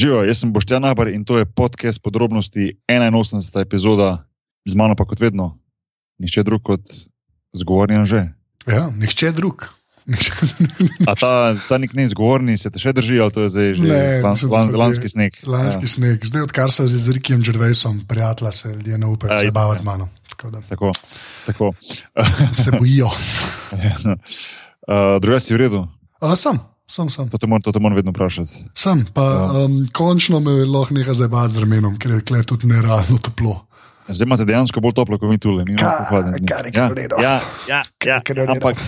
Živijo, jaz sem Boštjan Nabar in to je podcast podrobnosti 81. epizoda, z mano pa kot vedno, nihče drug kot zgovorni že. Ja, nihče drug. A ta, ta nek neizgovorni se te še drži, ali to je zdaj že Ne, lan, mislim, lan, da se lanski sneg? Lanski ja. sneg. Zdaj, odkar se z Rikijem Džervejsom, prijatelja, se ljudje ne upajo Aj. zabavati z mano. Tako da Tako, tako. se bojijo. uh, Drugače si v redu, A, sem, sem, sem. to te moram, to te moram vedno vprašati. sem pa um, končno me lahko nekaj zabavati z ramenom, ker je tukaj tudi nerealno toplo. Zdaj imate dejansko bolj toplo, kot mi tule. Mi imamo Ka- pohladne dni. kar je ja, ja, ja, ja, ampak,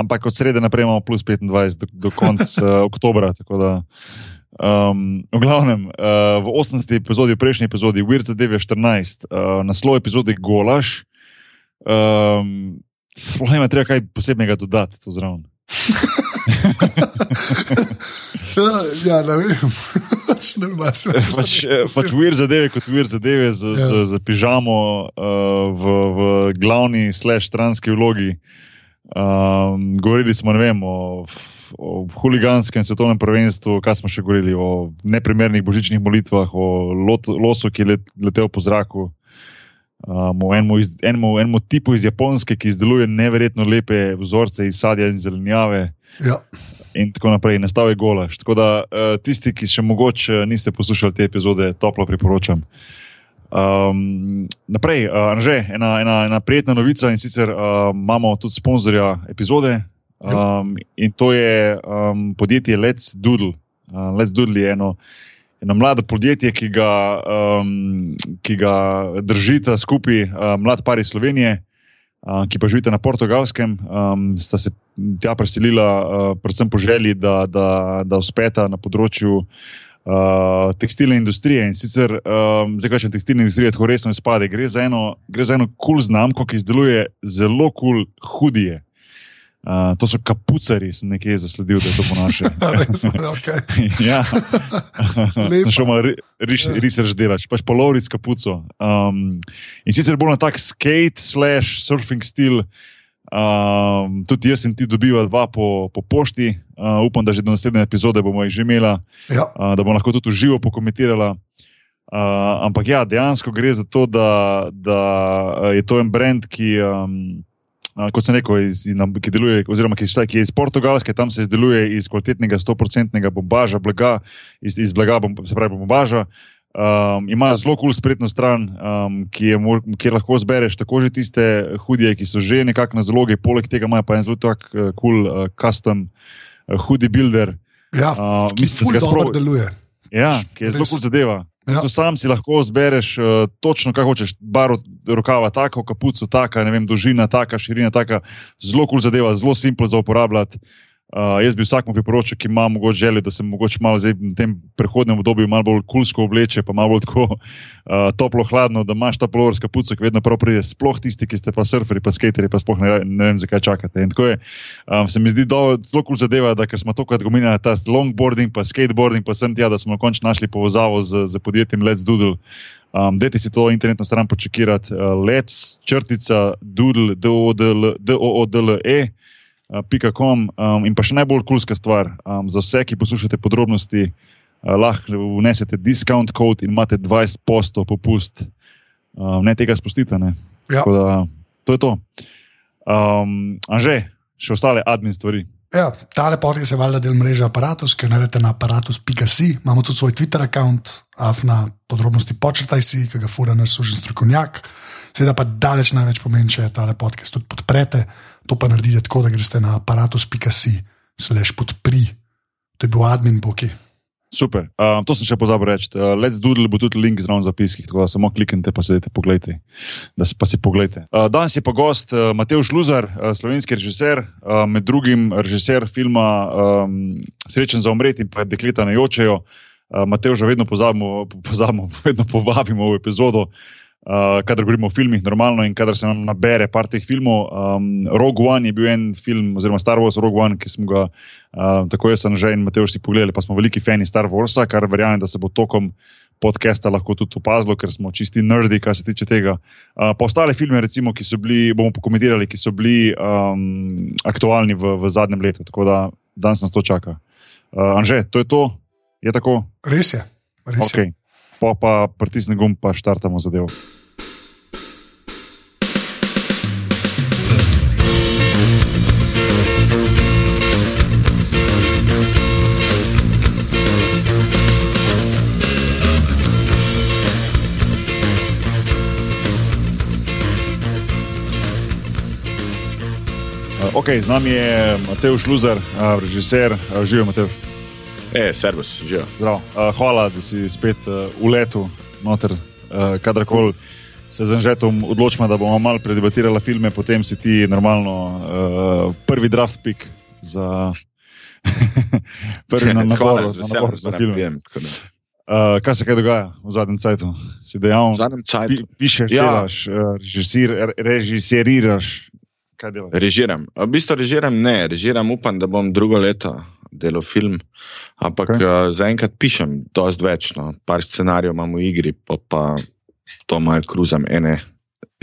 ampak od srede naprej imamo plus 25 do, do konca uh, oktobra. um, v glavnem, uh, v 80. epizodi, v prejšnji epizodi, Weird Zadeve 14, uh, naslov epizode Golaš. Um, Sploh ima treba kaj posebnega dodati tu zraven. Ja, ne vem. Pač ne vem, se pač, eh, pač vir zadeve, kot vir zadeve z, Ja. ja. z, z pižamo uh, v, v glavni slash stranski vlogi. Um, govorili smo vem, o, o huliganskem svetovnem prvenstvu, kaj smo še govorili, o neprimernih božičnih molitvah, o lot, losu, ki je let, letel po zraku. Um, o enemu, iz, enemu, enemu tipu iz Japonske, ki izdeluje neverjetno lepe vzorce iz sadja in zelenjave Ja, in tako naprej. Nastal je golaž. Tako da uh, tisti, ki še mogoče niste poslušali te epizode, toplo priporočam. Um, naprej, uh, Anže, ena, ena, ena prijetna novica in sicer uh, imamo tudi sponzorja epizode um, in to je um, podjetje Let's Doodle. Uh, Let's Doodle je eno, eno mlado podjetje, ki ga, um, ki ga držita skupaj uh, mlad par iz Slovenije ki pa živite na portugalskem, um, sta se tja preselila, uh, predvsem po želji, da, da, da uspeta na področju uh, tekstilne industrije. In sicer, um, zdaj, kaj če tekstilna industrija tako resno izpade, gre za eno kul cool znamko, ki izdeluje zelo kul cool hudije. Uh, to so kapucari, sem nekje zasledil, da je to po naše. res, okay. ja, šel malo ri- riš- Ja. research delati, pač polovri s kapuco. Um, in sicer bolj na tak skate slash surfing stil. Um, tudi jaz in ti dobiva dva po, po pošti, uh, upam, da že do naslednje epizode bomo jih že imela, Ja, uh, da bomo lahko tudi živo pokomentirala. Uh, ampak ja, dejansko gre za to, da, da uh, je to en brand, ki, um, uh, kot sem rekel, iz, in, ki deluje, oziroma ki, šta- ki je iz Portugalske, tam se izdeluje iz kvalitetnega 100-odstotnega bombaža, blaga, iz, iz blaga, bom, se pravi, bombaža. Um, ima zelo kul cool spletno stran, um, ki je, mor- kjer lahko zbereš tako že tiste hudije, ki so že nekako na zalogi, poleg tega ima pa en zelo tak uh, cool uh, custom uh, hoodie builder. ja Uh, mislim, da se ga spravo- deluje. Ja, ki je zelo kul zadeva. Ja. Ja. Sam si lahko zbereš uh, točno, kaj hočeš. Bar od rokava, tako, kapuco, taka, ne vem, dolžina, taka, širina, taka. Zelo kul zadeva, zelo simpel za uporabljati. Uh, jaz bi vsakmu priporočil, ki ima mogoče željo, da se mogoče malo zdaj v tem prehodnem obdobju malo bolj kulsko obleče, pa malo bolj tako uh, toplo, hladno, da imaš ta polover s kapuco, ki vedno prav pride. Sploh tisti, ki ste pa surferi, pa skateri, pa sploh ne, ne vem, zakaj čakate. In tako je, um, se mi zdi zelo kul zadeva, da smo tokrat govorili ta longboarding, pa skateboarding, pa sem tja, da smo končno našli povezavo z, z podjetjem Let's Doodle. Um, Dajte si to internetno stran počekirati, uh, let's črtica doodle, d-o-o-d-l-e. Uh, pika .com, um, in pa še najbolj kulska stvar, um, za vse, ki poslušate podrobnosti, uh, lahko vnesete discount code in imate 20% popust. Um, ne tega spustite. Ne? Ja. Tako Da, to je to. Um, Anže, še ostale admin stvari. Ja, tale podcast je valjda del mreže Apparatus, ki jo najdete na aparatus.si. Imamo tudi svoj Twitter račun, afna podrobnosti počrtaj si, ki ga fura naš služen strokovnjak. Seveda pa daleč največ pomeni, če tale podcast tudi podprete. To pa naredite tako, da greste na aparatus.si, slash podpri. To je bil admin boki. Super. Uh, to sem še pozabil reči. Uh, Let's Doodle bo tudi link zraven zapiskih, tako da samo kliknite, pa sedite, pogledajte. Da si pa si pogledajte. Uh, danes je pa gost uh, Matej Šluzar, uh, slovenski režiser, uh, med drugim režiser filma um, Srečen za umreti in pa Dekleta ne jočejo. Uh, Matej že vedno pozabimo, pozabimo, vedno povabimo v epizodo. Uh, kadar govorimo o filmih, normalno, in kadar se nam nabere par teh filmov. Um, Rogue One je bil en film, oziroma Star Wars Rogue One, ki smo ga Uh, tako jaz sem že in Matej si pogledali, pa smo veliki fani Star Warsa, kar verjamem, da se bo tokom podcasta lahko tudi opazilo, ker smo čisti nerdi, kar se tiče tega. Uh, pa ostale filme, recimo, ki so bili, bomo pokomentirali, ki so bili um, aktualni v, v zadnjem letu, tako da danes nas to čaka. Uh, Anže, to je to, je tako. Res je. res je. Okay. Pa pa pritisni gumb, pa štartamo zadevo. Uh, Ok, z nami je Matej Šluzer, uh, režiser, uh, živijo Matej. E, servis, že. Zdrav. Uh, hvala, da si spet uh, v letu, noter, uh, kadarkoli se z Anžetom odločimo, da bomo malo predebatirali filme, potem si ti normalno uh, prvi draft pick za prvi na nabor, z na nabor veseljem za film. Uh, kaj se kaj dogaja v zadnjem času? Si dejal, pi, pišeš, Ja. delaš, uh, režisir, re- režiseriraš. Kaj delaš? režiram. V bistvu režiram ne, režiram upam, da bom drugo leto delal film, ampak okay. uh, zaenkrat pišem dosti več. No. Par scenarijev imam v igri, pa, pa to malo kruzam ene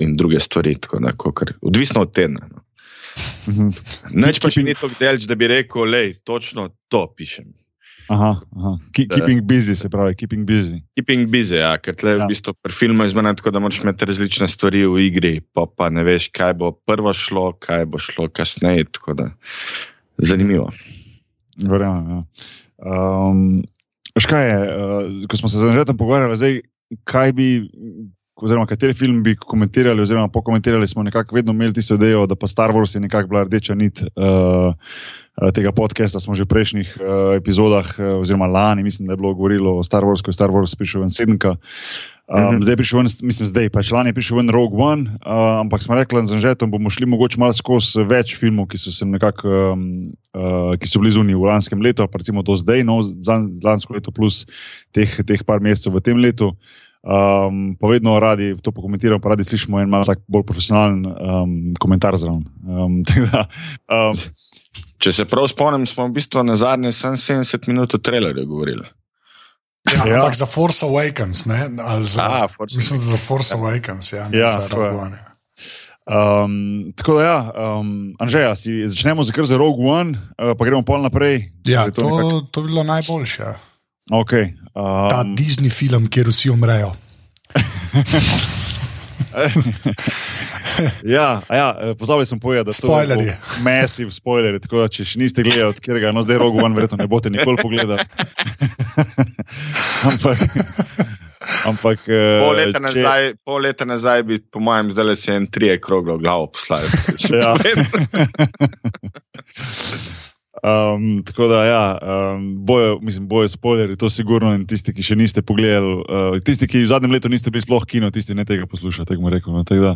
in druge stvari. tako Da, kakor, odvisno od tedna. No. Mhm. Neč pa še ni tako delč, da bi rekel, lej, točno to pišem. Aha, aha. Keep, keeping busy, se pravi, keeping busy. Keeping busy, ja, ker tle Ja. v bistvu pri filmu izmena tako, da moraš imeti različne stvari v igri, pa, pa ne veš, kaj bo prvo šlo, kaj bo šlo kasneje. tako da Zanimivo. Verjamem. Ja. Um, veš kaj je, uh, ko smo se z Anžetom pogovarjali, zdaj, kaj bi, oziroma kateri film bi komentirali, oziroma pokomentirali, smo nekako vedno imeli tisto idejo, da pa Star Wars je nekako bila rdeča nit uh, uh, tega podcasta. Smo že v prejšnjih uh, epizodah, uh, oziroma lani, mislim, da je bilo govorilo o Star Wars, ko je Star Wars prišel ven sedemka. Um, mm Mhm. -hmm. Zdaj je prišel ven, mislim, zdaj, pač lani je prišel ven Rogue One, uh, ampak smo rekli z Anžetom, bomo šli mogoče malo skozi več filmov, ki so se nekako, um, uh, ki so bili zunaj v lanskem letu, pa recimo do zdaj, no, lansko leto plus teh, teh par mesecev v tem letu. Um, pa vedno radi to pokomentiramo, pa radi slišimo en malo tak bolj profesionalen um, komentar zraven. Um, da, um, Če se prav spomnim, smo v bistvu na zadnje 70 minut o trailerju govorili. Ja, Ja. ampak za Force Awakens, ne? Ali za, A, Force mislim, da za Force Awakens, ja, ne Ja, za to je. Rogue One. ja. Um, tako da, ja, um, Anžeja, si, začnemo z za Rogue One, uh, pa gremo pol naprej. Ja, Je to, nekako- to bi bilo najboljše. Okay, Ta um, Disney film, kjer vsi umrejo. ja, ja, eh, pozabil sem povedati, da so Spoilerji. Mesiv spoiler, tako da če še niste gledali, od katerega, no zdaj Rogue One, verjetno ne boste nikoli pogledali. ampak, ampak eh, Pol leta, če- nazaj, pol leta nazaj bi, po mojem, zdaj le se en trije kroglo glavo poslali. Ja. Um, tako da, ja, um, bojo, mislim, bojo spoilerji, to sigurno. In tisti, ki še niste pogledali, uh, tisti, ki v zadnjem letu niste bili sploh kino, tisti ne tega poslušate, tako rekel. No, tako da,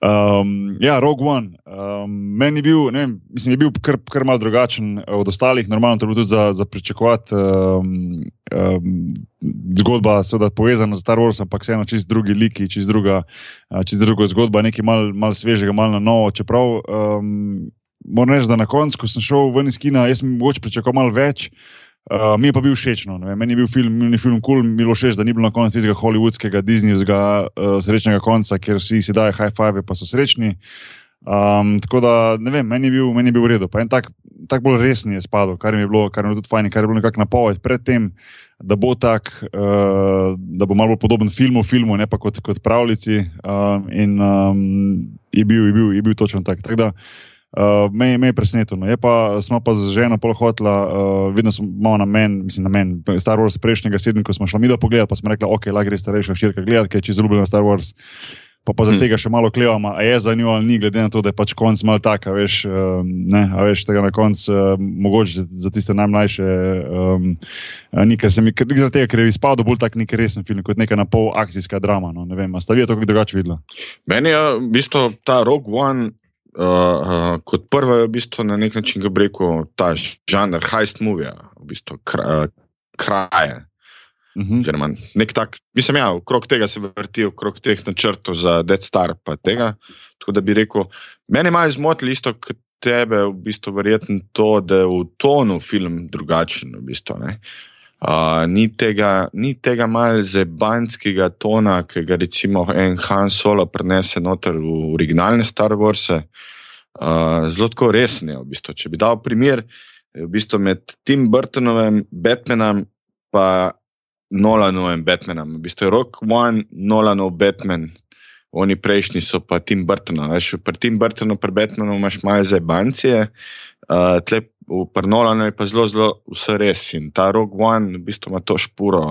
um, ja, Rogue One. Um, meni je bil, ne vem, mislim, je bil kar, kar mal drugačen od ostalih, normalno to je bilo tudi za, za pričakovati. Um, um, zgodba, seveda, povezana z Star Warsom, ampak vseeno čist drugi liki, čist druga, uh, čist druga zgodba, nekaj mal, mal svežega, mal na novo. Čeprav um, moram reči, da na koncu, ko sem šel ven iz kina, jaz sem mogoče pričakoval malo več. Uh, mi je pa bil všeč. No, meni je bil film, meni je film kul, cool, mi je bilo všeč, da ni bilo na koncu tistega hollywoodskega, Disneyjevskega uh, srečnega konca, kjer vsi si dajo high five, pa so srečni. Um, tako da, ne vem, meni je bil, meni je bil v redu. Pa en tak, tak bolj resni je spadal, kar mi je bilo, kar mi je bilo tudi fajn, kar je bilo nekako napoved predtem, da bo tak, uh, da bo malo bolj podoben filmu, filmu, ne pa kot, kot pravljici. Um, in um, je, bil, je, bil, je bil točno tak. tak da, Uh, me, me je presenetilo. No. Je pa, smo pa z ženo pol hotla, uh, vedno smo na meni, mislim, na meni, Star Wars prejšnjega sedem, ko smo šli mi da pogledati, pa smo rekli, ok, lahko gre starejša širka gledati, ker je čisto ljubljena Star Wars. Pa, pa zaradi Hmm. tega še malo klevamo, a je za njo ali ni, glede na to, da je pač konc mal tak, a veš, uh, ne, a veš tega na koncu, uh, mogoče za, za tiste najmlajše, um, ni, ker se mi, ker, zaradi tega, ker je izpadel bolj tak nek resen film, kot neka na pol akcijska drama, no, ne vem, a sta vi to kako drugače videla? Meni je v bistvu ta Rogue One. Uh, kot prvo je v bistvu na nek način, kako rekel, ta žanr heist movie, v bistvu kra, kraje. Uh -huh. Oziroma, nek tak, mislim, ja, okrog tega se vrti, okrog teh načrtov za Dead Star. pa Tega, tako da bi rekel, meni je malo zmotilo isto kot tebe, v bistvu verjetno to, da je v tonu film drugačen. V bistvu, ne. Uh, ni tega, ni tega malo zebanskega tona, ki ga recimo en Han Solo prenese noter v originalne Star Wars. Uh, zelo tako resen je. V bistvu. Če bi dal primer, v bistvu med Tim Burtonovim Batmanom pa Nolanovim Batmanom. V bistvu je Rock One, Nolanov Batman, oni prejšnji so pa Tim Burton. Veš, pri Tim Burtonu, pri Batmanu imaš malo za bancije, uh, tle pri Nolanu je pa zelo, zelo vse res. In ta Rock One v bistvu ima to špuro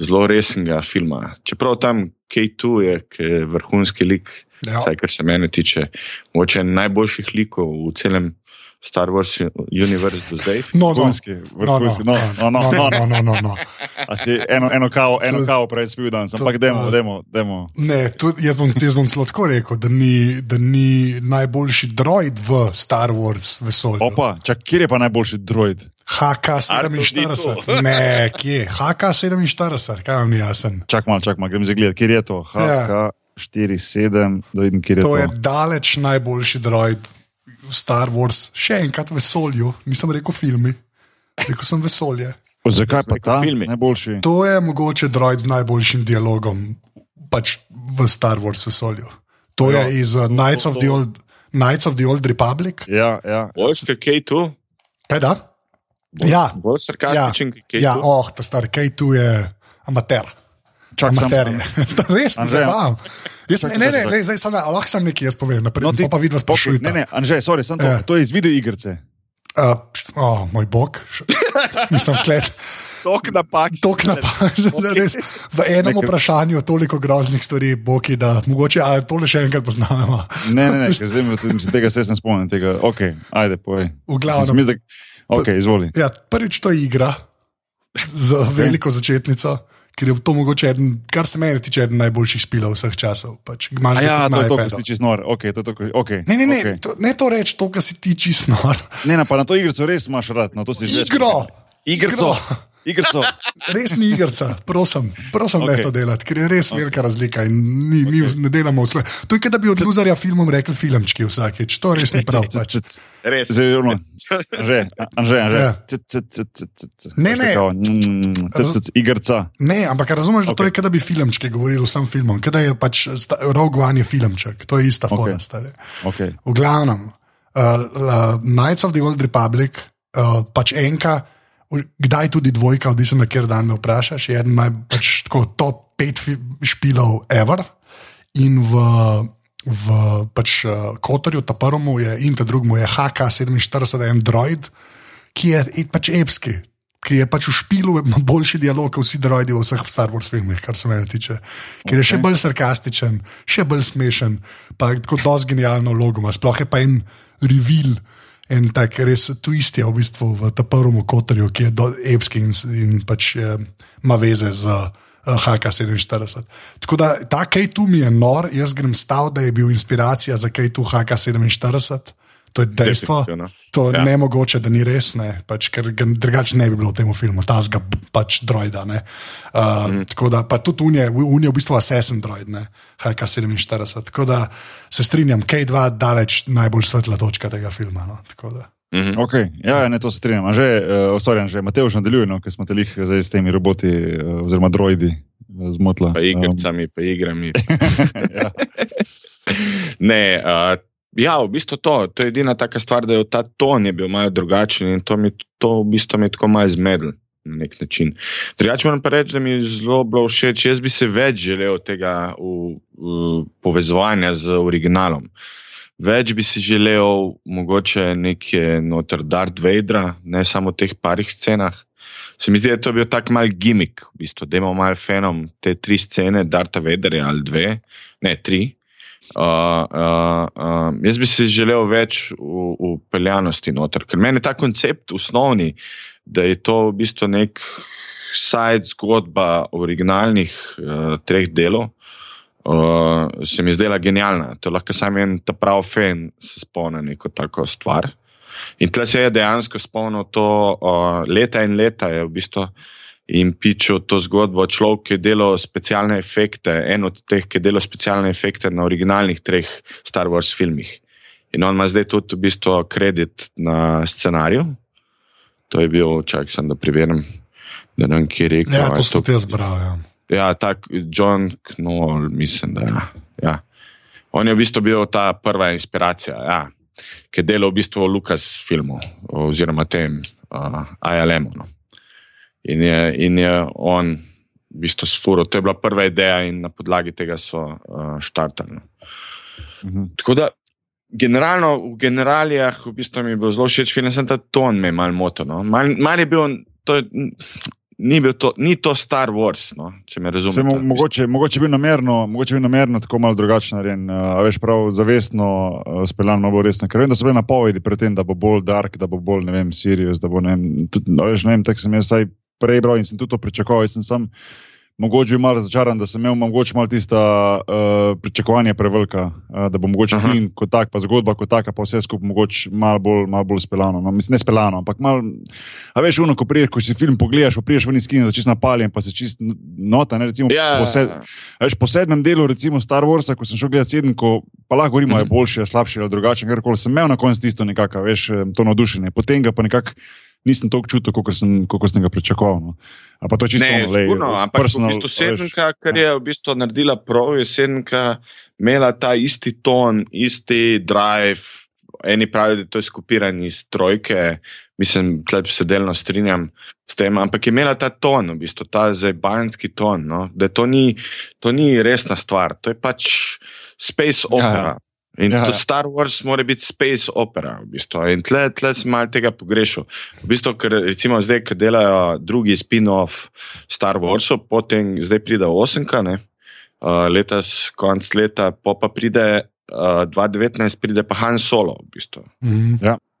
zelo resnega filma. Čeprav tam K2 je, je vrhunski lik, Ja. vsaj kar se mene tiče, moče najboljših likov v celem Star Wars univerzu do zdaj. No, no. Vrhunski, No, no, vrhunski. No, no, no, no, no. no, no, no, no. Si eno, eno kavo, eno To- kavo prej spil danes, ampak demo, demo, demo. Ne, tudi, jaz, bom, jaz bom celo tako rekel, da ni, da ni najboljši droid v Star Wars vesolju. Opa, čak, kjer je pa najboljši droid? HK47. Ne, kje? HK47, kaj vam ni jasen? Čak mal, čak mal, grem zagledati, kjer je to. Ja. HK47, da vidim, kjer je To to. je daleč najboljši droid Star Wars, še enkrat vesolju, nisem rekel filmi, rekel sem vesolje. O, zakaj pa ta filmi. najboljši? To je mogoče droid z najboljšim dialogom pač v Star Wars vesolju. To Ja, je iz uh, Knights, of the Old, Knights of the Old Republic. Ja, ja. Vojska K2, Kaj da? bolj, Ja. bolj sarkastičen K2. Ja, oh, ta star K2 je amater. Čak, sam, Amater je. Sta Res ne zabavam. Jaz, čakaj, ne, ne, ne, zdaj sem, lahko sem nekaj jaz povem, naprej, No, ti- pa vidva Okay, sprašujete. ne, ne, Anže, sorry, sem to, Ja. to je iz video igrice. Uh, oh, moj bog, nisem klet. Tok napak. Tok napak, res, v enem Nekaj- vprašanju toliko groznih stvari, boki, da mogoče tole še enkrat poznamo. Ne, ne, ne, zdaj tega se ne spomnim. Tega. Ok, ajde, povej. V glavnem. Mislim, da- Ok, izvoli. Ja, prvič to je igra z veliko začetnico, ker je to mogoče eden, kar se meni tiče, eden najboljših spilov vseh časov. Pač, ga ja, to na je to, kar si čist nor. Ok, to to, kar- ok. Ne, ne, ne, ok. to, ne to reči, to, kar si ti čist nor. Ne, ne, pa na to igrico res imaš rad. Na to si že Igro! Igrico. Igrico. Res ni igrica, prosim, prosim okay. ne to delati, ker je res okay. velika razlika in ni, ni, ne delamo vse. To je, kot da bi od luzarja filmom rekli filmčki vsakeč, to res ni prav. Pač. Res. Zdaj, ono, Anže, Anže, Anže. Ja. Ne, ne. mm, c, c, Igrica. Ne, ampak razumeš, da okay. to je, kot da bi filmčki govorili vsem filmom, kot da je pač Rogue One je filmček, to je ista Ok. fora, stare. Okay. V glavnem, uh, uh, Knights of the Old Republic, uh, pač enka, kdaj tudi dvojka, odvisno na kjer dan me vprašaš, je eden naj, pač, tako, top pet špilov ever. In v, v pač, uh, Kotorju, ta prvemu je in ta drugemu je HK47, en droid, ki je e- pač epski. Ki je pač v špilu, boljši dialog kot vsi droidi v vseh Star Wars filmih, kar se mene tiče. Ker je še Ok. bolj sarkastičen, še bolj smešen, pa tako dosti genialno vlogo ima. Sploh je pa en reveal, en tak res twist je v bistvu v tem prvem kotorju, ki je do, epski in, in pač je, ima veze z uh, HK47. Tako da ta K2 mi je nor, jaz grem stav, da je bil inspiracija za K2 HK47. To je dejstvo. To je Ja. ja. ne mogoče, da ni res, ne, pač, ker ga drugače ne bi bilo v tem filmu, ta zga pač droida. ne. Uh, mm. Tako da pa tudi unije, unije v bistvu Assassin droid, ne, HK47. Tako da se strinjam, K2 daleč najbolj svetla točka tega filma. No, tako da. Mhm. Okay. Ja, ja, ne, to se strinjam. Anže, uh, sorry, Anže, Mateoš nadaljuje, no, ker smo te lih zdaj s temi roboti uh, oziroma droidi uh, zmotla. Pa igricami, pa igrami. ja. Ne, uh, ja, v bistvu to, to je edina taka stvar, da je ta ton je bil malo drugačen in to mi to v bistvu je tako malo zmedlo. Na nek način. Drugače moram pa reči, da mi je zelo bilo všeč. Jaz bi se več želel tega v, v, povezovanja z originalom. Več bi si želel, mogoče nekaj noter Darth Vadera, ne samo v teh parih scenah. Se mi zdi, da je to bil tak mal gimmick, v bistvu, da imamo malo fenom te tri scene, Darta Vadera ali dve, ne tri. Uh, uh, uh, jaz bi si želel več v, v peljanosti noter, ker meni je ta koncept osnovni, da je to v bistvu nek side zgodba originalnih uh, treh delov. Uh, se mi zdela genialna. To je lahko samo en ta prav fan se spomni neko tako stvar. In tle se je dejansko spomnil to uh, leta in leta, je v bistvu in pičil to zgodbo. Človek, ki je delal specialne efekte, en od teh, ki je delal specialne efekte na originalnih treh Star Wars filmih. In on ima zdaj tudi v bistvu kredit na scenariju. To je bil, čak sem da preverjam, da ne vem, kje je rekel. Ja, to je so ti jaz bral. Ja. Ja, tak John Knoll, mislim, da ja. ja. On je v bistvu bil ta prva inspiracija, ja, ki je delal v bistvu Lukas filmu oziroma tem uh, ILM-u. No. In, je, in je on v bistvu sfuro. To je bila prva ideja in na podlagi tega so uh, štartali. no. Mhm. Tako da, generalno, v generalijah, v bistvu mi je bil zelo všeč film, sem ta ton me je mal motil. No. Mal, mal je bil, to je, ni, bil to, ni to Star Wars, no, če me razumete. mo, mogoče, mogoče bil namerno, mogoče bil namerno tako malo drugačen, narejen, uh, a veš, prav zavestno uh, speljan, malo bolj resno. Ker vem, da so bile napovedi pred tem, da bo bolj dark, da bo bolj, ne vem, serious, da bo, ne vem, tudi, a veš, ne vem, tako sem jaz vsaj prej bral in sem tudi to pričakoval. Jaz sem sam mogoče bil malo razočaran, da sem imel mogoče malo tista uh, pričakovanja prevelika, uh, da bo mogoče Aha. film kot tak, pa zgodba kot taka, pa vse skupaj mogoče malo bolj, malo bolj speljano. No, mislim, ne speljano, ampak malo, a veš, uno, ko priješ, ko si film pogledaš, pa priješ ven iz kina, da čist napaljen, pa se čist nota, ne, recimo, Ja, po, sed, A Veš, po sedmem delu, recimo Star Warsa, ko sem šel gledati sedem, ko pa lahko govorimo, mm. je Mhm. boljši, je slabši ali drugačen, karkoli sem imel na koncu tisto nekako, veš, eh, to navdušenje. Potem ga pa nekako nisem toliko čutil, kot sem, kolikor sem ga pričakoval. No. A pa to je čisto Ne, ono, lej, sigurno, ampak personal, v bistvu a veš, sedemka, kar je v bistvu naredila prav, je sedemka imela ta isti ton, isti drive. Eni pravijo, da to je skupiranje iz trojke, mislim, da se delno strinjam s tem, ampak je imela ta ton, v bistvu ta zabavanski ton, no? da to ni, to ni resna stvar, to je pač space Ja, ja. In Ja, ja, ja. tudi Star Wars mora biti space opera. V bistvu. In tle, tle sem malo tega pogrešal. V bistvu, ker recimo zdaj, ki delajo drugi spin-off Star Warsov, potem zdaj pride osemka, ne? Uh, letos, konc leta, pa, pa pride uh, 2019, pride pa Han Solo. V bistvu. Mhm.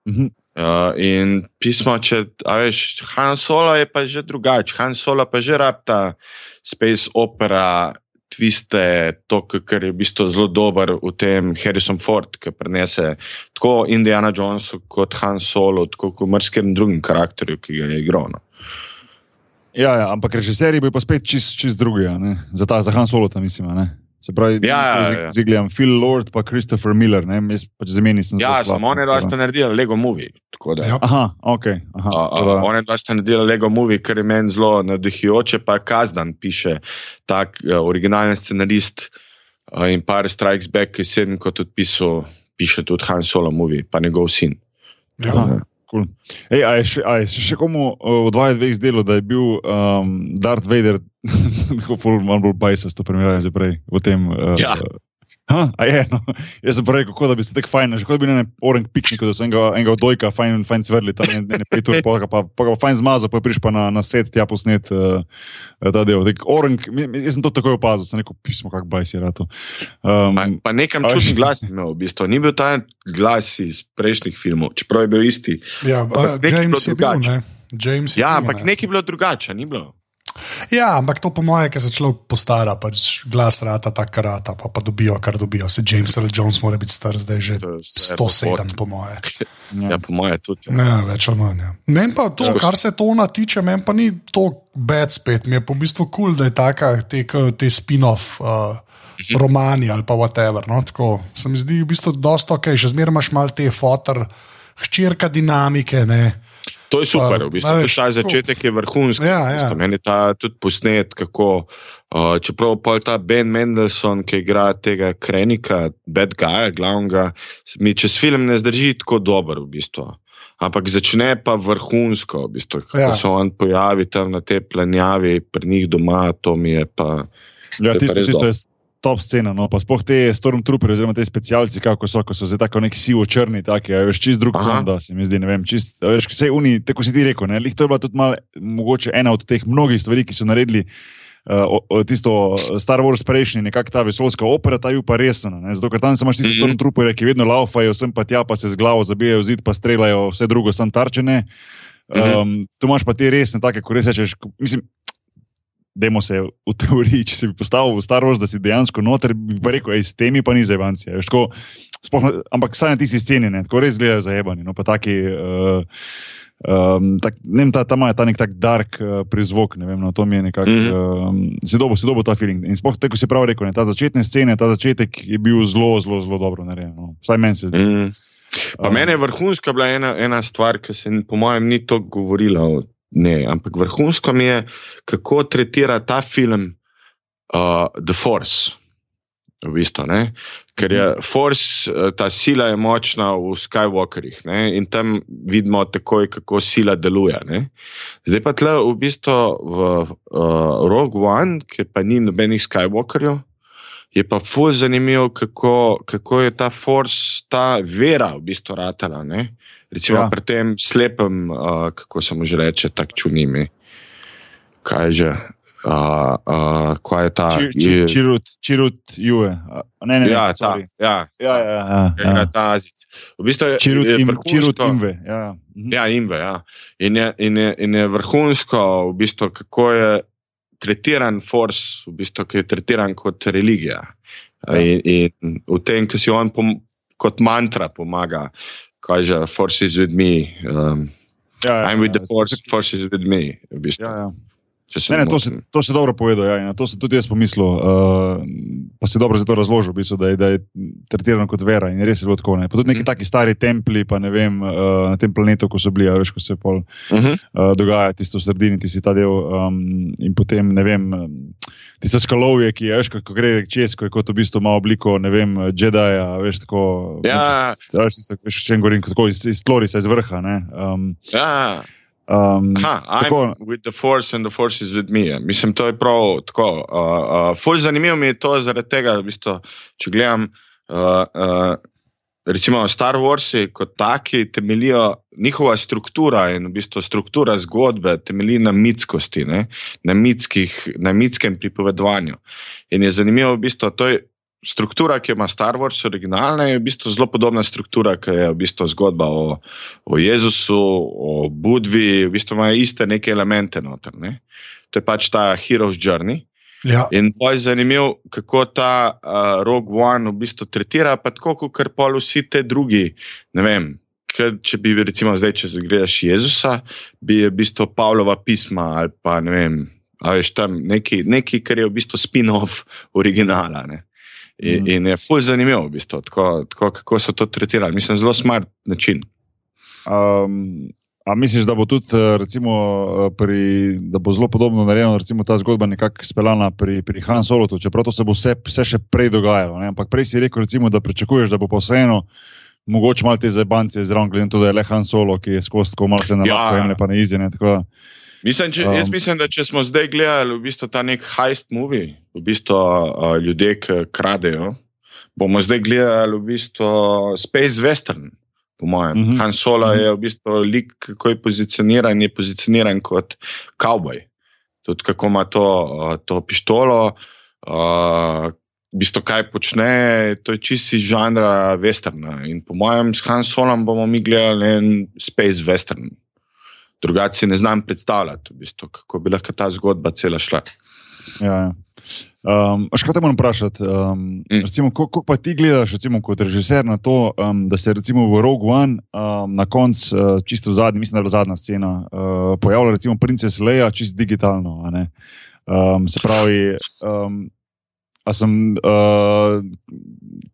Mhm. Uh, in pismo, če a veš, Han Solo je pa že drugače. Han Solo pa že rabta space opera. Tviste, to, kar je v bistvu zelo dober v tem Harrison Ford, ki prenese tako Indiana Jonesu kot Han Solo, tako kot marskem drugem karakterju, ki ga je igral. No. Ja, ja, ampak režiserji bojo pa spet čist, čist drugi, za ta za Han Solo, tam mislim. Se pravi, Ja, ja, ja. zdaj gledam Phil Lord pa Christopher Miller, ne, jaz pač zmeni sem. Ja, samo slab, one dva sta naredila Lego Movie. tako da- Ja. Aha, ok. Aha, A, a, One dva sta naredila Lego Movie, kar je meni zelo navdihujoče, pa Kazdan piše, tak uh, originalni scenarist uh, in par Strikes Back, ki sedem kot odpisal, piše tudi Han Solo Movie, pa njegov sin. Ja. Aha. Cool. Ej, a je še, a je še komu uh, v 22 zdelo, da je bil um, Darth Vader tako ful malo bolj bajsast, to primerjave zdaj prej v tem. Uh, Ja. Ha, a je, no. Jaz sem pa rekel, kako da bi se tako fajn, že kot bi na orang pikniku, da so enega, enega odojka fajn, fajn cvrli, tam ne, ne pet ur, pa, ga pa, pa ga pa fajn zmazal, pa priš pa na, na set, tja posnet uh, ta del. Tak, mi- jaz sem to takoj opazil, sem rekel, pismo, kak bajs je rato. Um, Pa, pa nekam a čudni glas imel, v bistvu. ni bil ta glas iz prejšnjih filmov, čeprav je bil isti. Ja, Ampak je James je bil, drugače. ne? James Ja, bil, ampak ne. nekaj je bilo drugače, ni bilo. Ja, ampak to po mojem, ker se človek postara, pač glas rata, ta karata, pa, pa dobijo, kar dobijo. Se James Earl Jones mora biti star zdaj že To je vse 107, report. po mojem. Ja, po moje tudi. Ja. Ne, več ali manj. Ja. Meni pa to, Ja. kar se tona tiče, meni pa ni to bed spet. Mi je v bistvu kul, cool, da je taka, te, te spin-off. Uh, Mhm. Romani ali pa whatever. No? Tako, se mi zdi v bistvu dosta ok, še zmeraj imaš malo te fotor, hčerka dinamike. Ne? To je super, v bistvu. Ta začetek je vrhunski. Ja, v bistvu. ja. Meni je ta tudi posnet, kako. Uh, čeprav pa je ta Ben Mendelssohn, ki igra tega Krenika, Bad Guy, glavnega, mi čez film ne zdrži tako dobro, v bistvu. Ampak začne pa vrhunsko, v bistvu. Ko Ja. se on pojavi tam na tej planjavi, pri njih doma, to mi je pa. Ja, tisto, tisto je top scena. No. Pa sploh te Stormtroopers, oziroma te specialci, kako so, ko so zdaj tako neki sivo-črni, taki, a veš, čist drug Aha. ton, da se mi zdi, ne vem, čist, veš, vse uni, tako si ti rekel, ne, lih to je bila tudi malo, mogoče ena od teh mnogih stvari, ki so naredili. Uh, o, tisto Star Wars prejšnji, nekako ta vesoljska opera, ta je pa resna. Zato, ker tam imaš tiste mm -hmm. trupere, ki vedno laufajo, sem pa tja, pa se z glavo zabijajo zid, pa streljajo, vse drugo, sem tarčene. Um, Mhm. mm -hmm. Tu imaš pa te resne, take, ko res rečeš, mislim, Demo se v teoriji, če si bi postavil v Star Wars, da si dejansko noter, bi pa rekel, ej, s temi pa ni. Spohno, ampak saj na tisti sceni, ne, tako res gledajo za jebani. No, pa taki, uh, um, tak, ne vem, ta, ta ima ta nek tak dark uh, prizvok, ne vem, no, to mi je nekako, mm. um, si dobo, si dobo ta feeling. In spoh, tako si prav rekel, ne, ta začetne scene, ta začetek je bil zelo, zelo, zelo dobro narejen. No. Vsaj meni se zdi. Mm. Pa Um, meni je vrhunska bila ena, ena stvar, ki se po mojem ni toliko govorila o njej, ampak vrhunsko mi je, kako tretira ta film uh, The Force. V bistvu, ne? Ker je force, eh, ta sila je močna v Skywalkerjih ne? in tam vidimo takoj, kako sila deluje. Ne? Zdaj pa tle v bistvu v uh, Rogue One, ki pa ni nobenih Skywalkerjev, je pa fulj zanimivo, kako, kako je ta force, ta vera v bistvu ratala. Ne? Recimo ja. pri tem slepem, uh, kako se mu že reče, tako čunimi. Kaj že? Uh, uh, kaj je ta? Čirut, čirut, juje. Ne, ne, ne, ja, ta, ja, ja, ja, ja, ja. ja. ta azic. V bistvu je čirut, je im, vrhunsko- čirut imve. Ja, ja. Mhm. Ja, imve. Ja. In, je, in, je, in je vrhunsko, v bistvu, kako je tretiran force, v bistvu, ki je tretiran kot religija. Ja. In, in v tem, ki si on pom, kot mantra pomaga, kaže, force is with me. Um, Ja, ja, I'm with ja. the force, force is with me. V bistvu, Ja, ja. če se Ne, ne, to, si, to si dobro povedal. Ja, na to sem tudi jaz pomislil. Uh, pa si dobro za to razložil, v bistvu, da, je, da je tretirano kot vera in res je bilo tako. Ne. Pa tudi neki Mhm. taki stari templji, pa ne vem, uh, na tem planetu, ko so bili, a veš, ko se pol. Uh -huh. uh, dogaja, tisto v sredini, ti si ta del. Um, in potem, ne vem, um, tisto skalovje, ki je, veš, ko, ko gre čez, ko je kot v bistvu ima obliko, ne vem, Jedija, veš, tako. Ja. Veš, tisto, veš, če govorim, tako iz, iz tlorica, iz vrha. Ne, um, Ja. Um, Aha, I'm tako, with the force and the force is with me. Mislim, to je prav tako. Uh, uh, ful zanimivo mi je to zaradi tega, v bistvu, če gledam. Uh, uh, Recimo Star Warsi kot taki temeljijo, njihova struktura in v bistvu struktura zgodbe temelji na mitskosti, ne? na, mitskih, na mitskem pripovedovanju. In je zanimivo, v bistvu, to je struktura, ki jo ima Star Wars, originalna, je v bistvu zelo podobna struktura, ki je v bistvu zgodba o, o Jezusu, o Budvi, v bistvu imajo iste neke elemente noter. Ne? To je pač ta Hero's Journey. Ja, In boj zanimiv, kako ta uh, Rogue One v bistvu tretira, pa tako kot pol vsi te drugi. Vem, ker če bi recimo zdaj, če zagledaš Jezusa, bi je v bistvu Pavlova pisma ali pa ne vem, a veš tam neki, neki kar je v bistvu spin-off originala. Ne? In, Mhm. in je fulj zanimivo, v bistvu, tako, tako, kako so to tretirali. Mislim, zelo smart način. Um, a misliš, da bo tudi, eh, recimo, eh, pri, da bo zelo podobno narejeno, recimo ta zgodba nekako speljana pri, pri Han Solotu, čeprav to se bo vse, vse še prej dogajalo. Ne? Ampak prej si rekel, recimo, da pričakuješ, da bo pa vseeno. Mogoče malo te zabance zraven, glede na to, da je le Han Solo, ki je skozi tako malo se na Ja. jemlje, pa ne izjene. Mislim, če, um, jaz mislim, da če smo zdaj gledali v bistvu ta nek heist movie, v bistvu uh, ljudje, ki kradejo, bomo zdaj gledali v bistvu Space Western. Po mojem, Mhm. -huh. Han Solo Mhm. -huh. je v bistvu lik, kako je pozicioniran, je pozicioniran kot kavboj. Tudi kako ima to, uh, to pištolo, uh, v bistvu kaj počne, to je čisti žanra westerna. In po mojem, s Han Solom bomo mi gledali en Space Western. Drugače si ne znam predstavljati, v bistvu, kako bi lahko ta zgodba cela šla. Ja, ja. Um, a še kaj te moram vprašati? Um, Mm. recimo, Kako pa ti gledaš, recimo, kot režiser, na to, um, da se recimo v Rogue One um, na koncu, uh, čisto v zadnji, mislim, da je bila zadnja scena, uh, pojavlja recimo princes Leia, čisto digitalno. a ne? Um, se pravi, um, a sem, uh,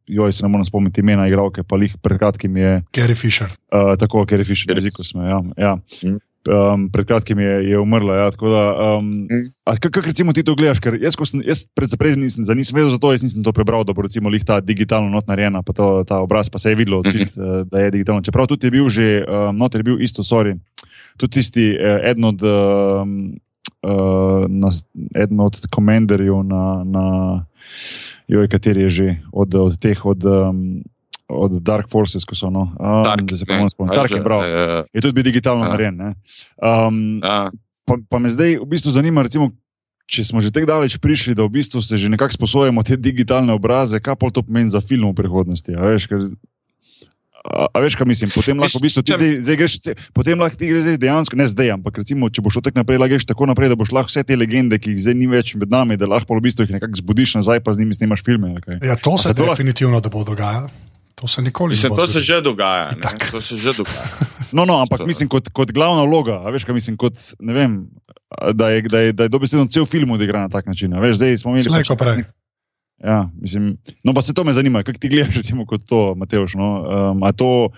joj, se ne morem spomniti imena igralke, pa jih pred kratkim je. Gary Fisher. Uh, tako, ker je fišer, Ker- jezik smo. Ja, ja. Mm. Um, pred kratkim je, je umrla. Ja, tako da, um, a Kako recimo ti to gledaš? Ker jaz, sem, jaz zaprej nisem, za nisem vedel za to, jaz nisem to prebral, da bo recimo lih ta digitalno not narejena, pa to, ta obraz pa se je videlo, Mhm. čist, eh, da je digitalno. Čeprav tudi je bil že, um, noter je bil isto, sorry, tudi tisti eh, eden od, um, uh, na, eden od komenderjev na, na joj, kateri je že, od, od teh, od, um, od Dark Forces, ko so, no, um, Dark, da se spomniti. a Dark je bral. eh, Je tudi bil digitalno Ja. narejen. ne. Um, a, pa, pa me zdaj v bistvu zanima, recimo, če smo že tako daleč prišli, da v bistvu se že nekako sposojamo te digitalne obraze, kaj pa to pomeni za film v prihodnosti. A veš, ker, a, a veš, kaj mislim? Potem lahko v bistvu ti zdaj, zdaj greš, potem lahko ti greš dejansko, ne zdaj, ampak recimo, če boš šel tako naprej, lahko greš tako naprej, da boš lahko vse te legende, ki jih zdaj ni več med nami, da lahko v bistvu jih nekako zbudiš nazaj, pa z njimi snimaš filme. ali kaj? Ja, to se se to lahko- definitivno da bo dogajalo. To se nikoli mislim, ne bo to se že dogaja. To se že dogaja. No, no, ampak To- mislim, kot, kot glavna vloga, a veš, kaj mislim, kot, vem, da je, da je, da je dobesedno cel film odigran na tak način. a Veš, zdaj smo imeli. Slej pač prej. Ja, mislim, no, pa se to me zanima, kako ti gledaš, recimo, kot to, Mateoš. No? Um, a to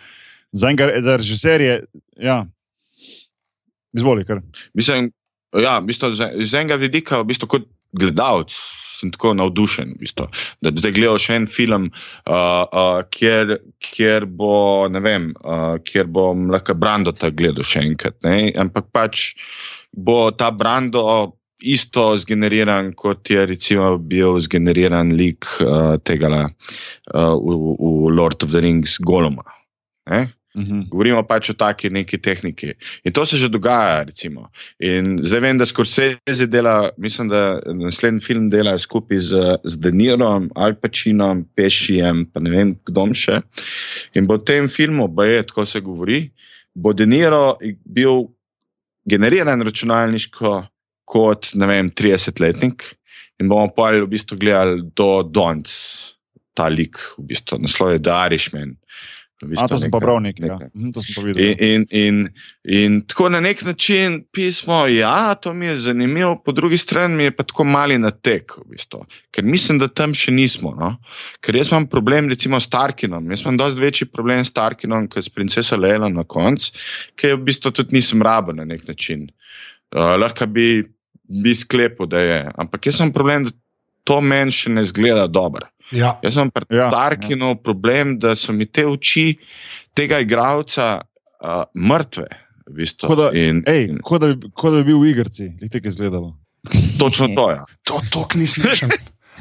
za enega, za režiserje, ja, izvoli, kar. Mislim, ja, v bistvu, z, z enega vidika, v bistvu, kot gledalec sem tako navdušen, v bistvu, da zdaj gledam še en film, uh, uh, kjer, kjer bo, ne vem, uh, kjer bom lahko Brando ta gledal še enkrat. Ne? Ampak pač bo ta Brando isto zgeneriran, kot je recimo bil zgeneriran lik uh, tega uh, v, v Lord of the Rings Goloma. Ne? Mhm. Govorimo pač o taki neki tehniki. In to se že dogaja. Recimo. In zdaj vem, da Scorsese dela, mislim, da naslednji film dela skupaj z, z Denirom, Alpačinom, Pešijem, pa ne vem, kdo še. In bo v tem filmu, pa je tako se govori, bo Deniro bil generiran računalniško kot vem, 30-letnik. In bomo pa v bistvu gledali do Donc, ta lik, v bistvu, naslov je The Irishman. V bistvu A, to sem pa bral nekaj. Ja. neka- Mhm, To sem pa videl. In, in, in, in tako na nek način pismo, ja, to mi je zanimivo, po drugi strani mi je pa tako mali natek, v bistvu. ker mislim, da tam še nismo. No? Ker jaz imam problem, recimo, s Tarkinom. Jaz imam dosti večji problem s Tarkinom, kot s princeso Leila na koncu, je v bistvu tudi nisem rabo na nek način. Uh, lahko bi, bi sklepal, da je. Ampak jaz imam problem, da to meni še ne zgleda dobro. Ja, Jaz imam pri Ja, Tarkinu ja. problem, da so mi te oči tega igralca uh, mrtve. V bistvu. Kot da- in, Ej, in kot da, bi- kot da bi bil v igrici, je izgledalo. točno to je. Ja. to, to ni smešen.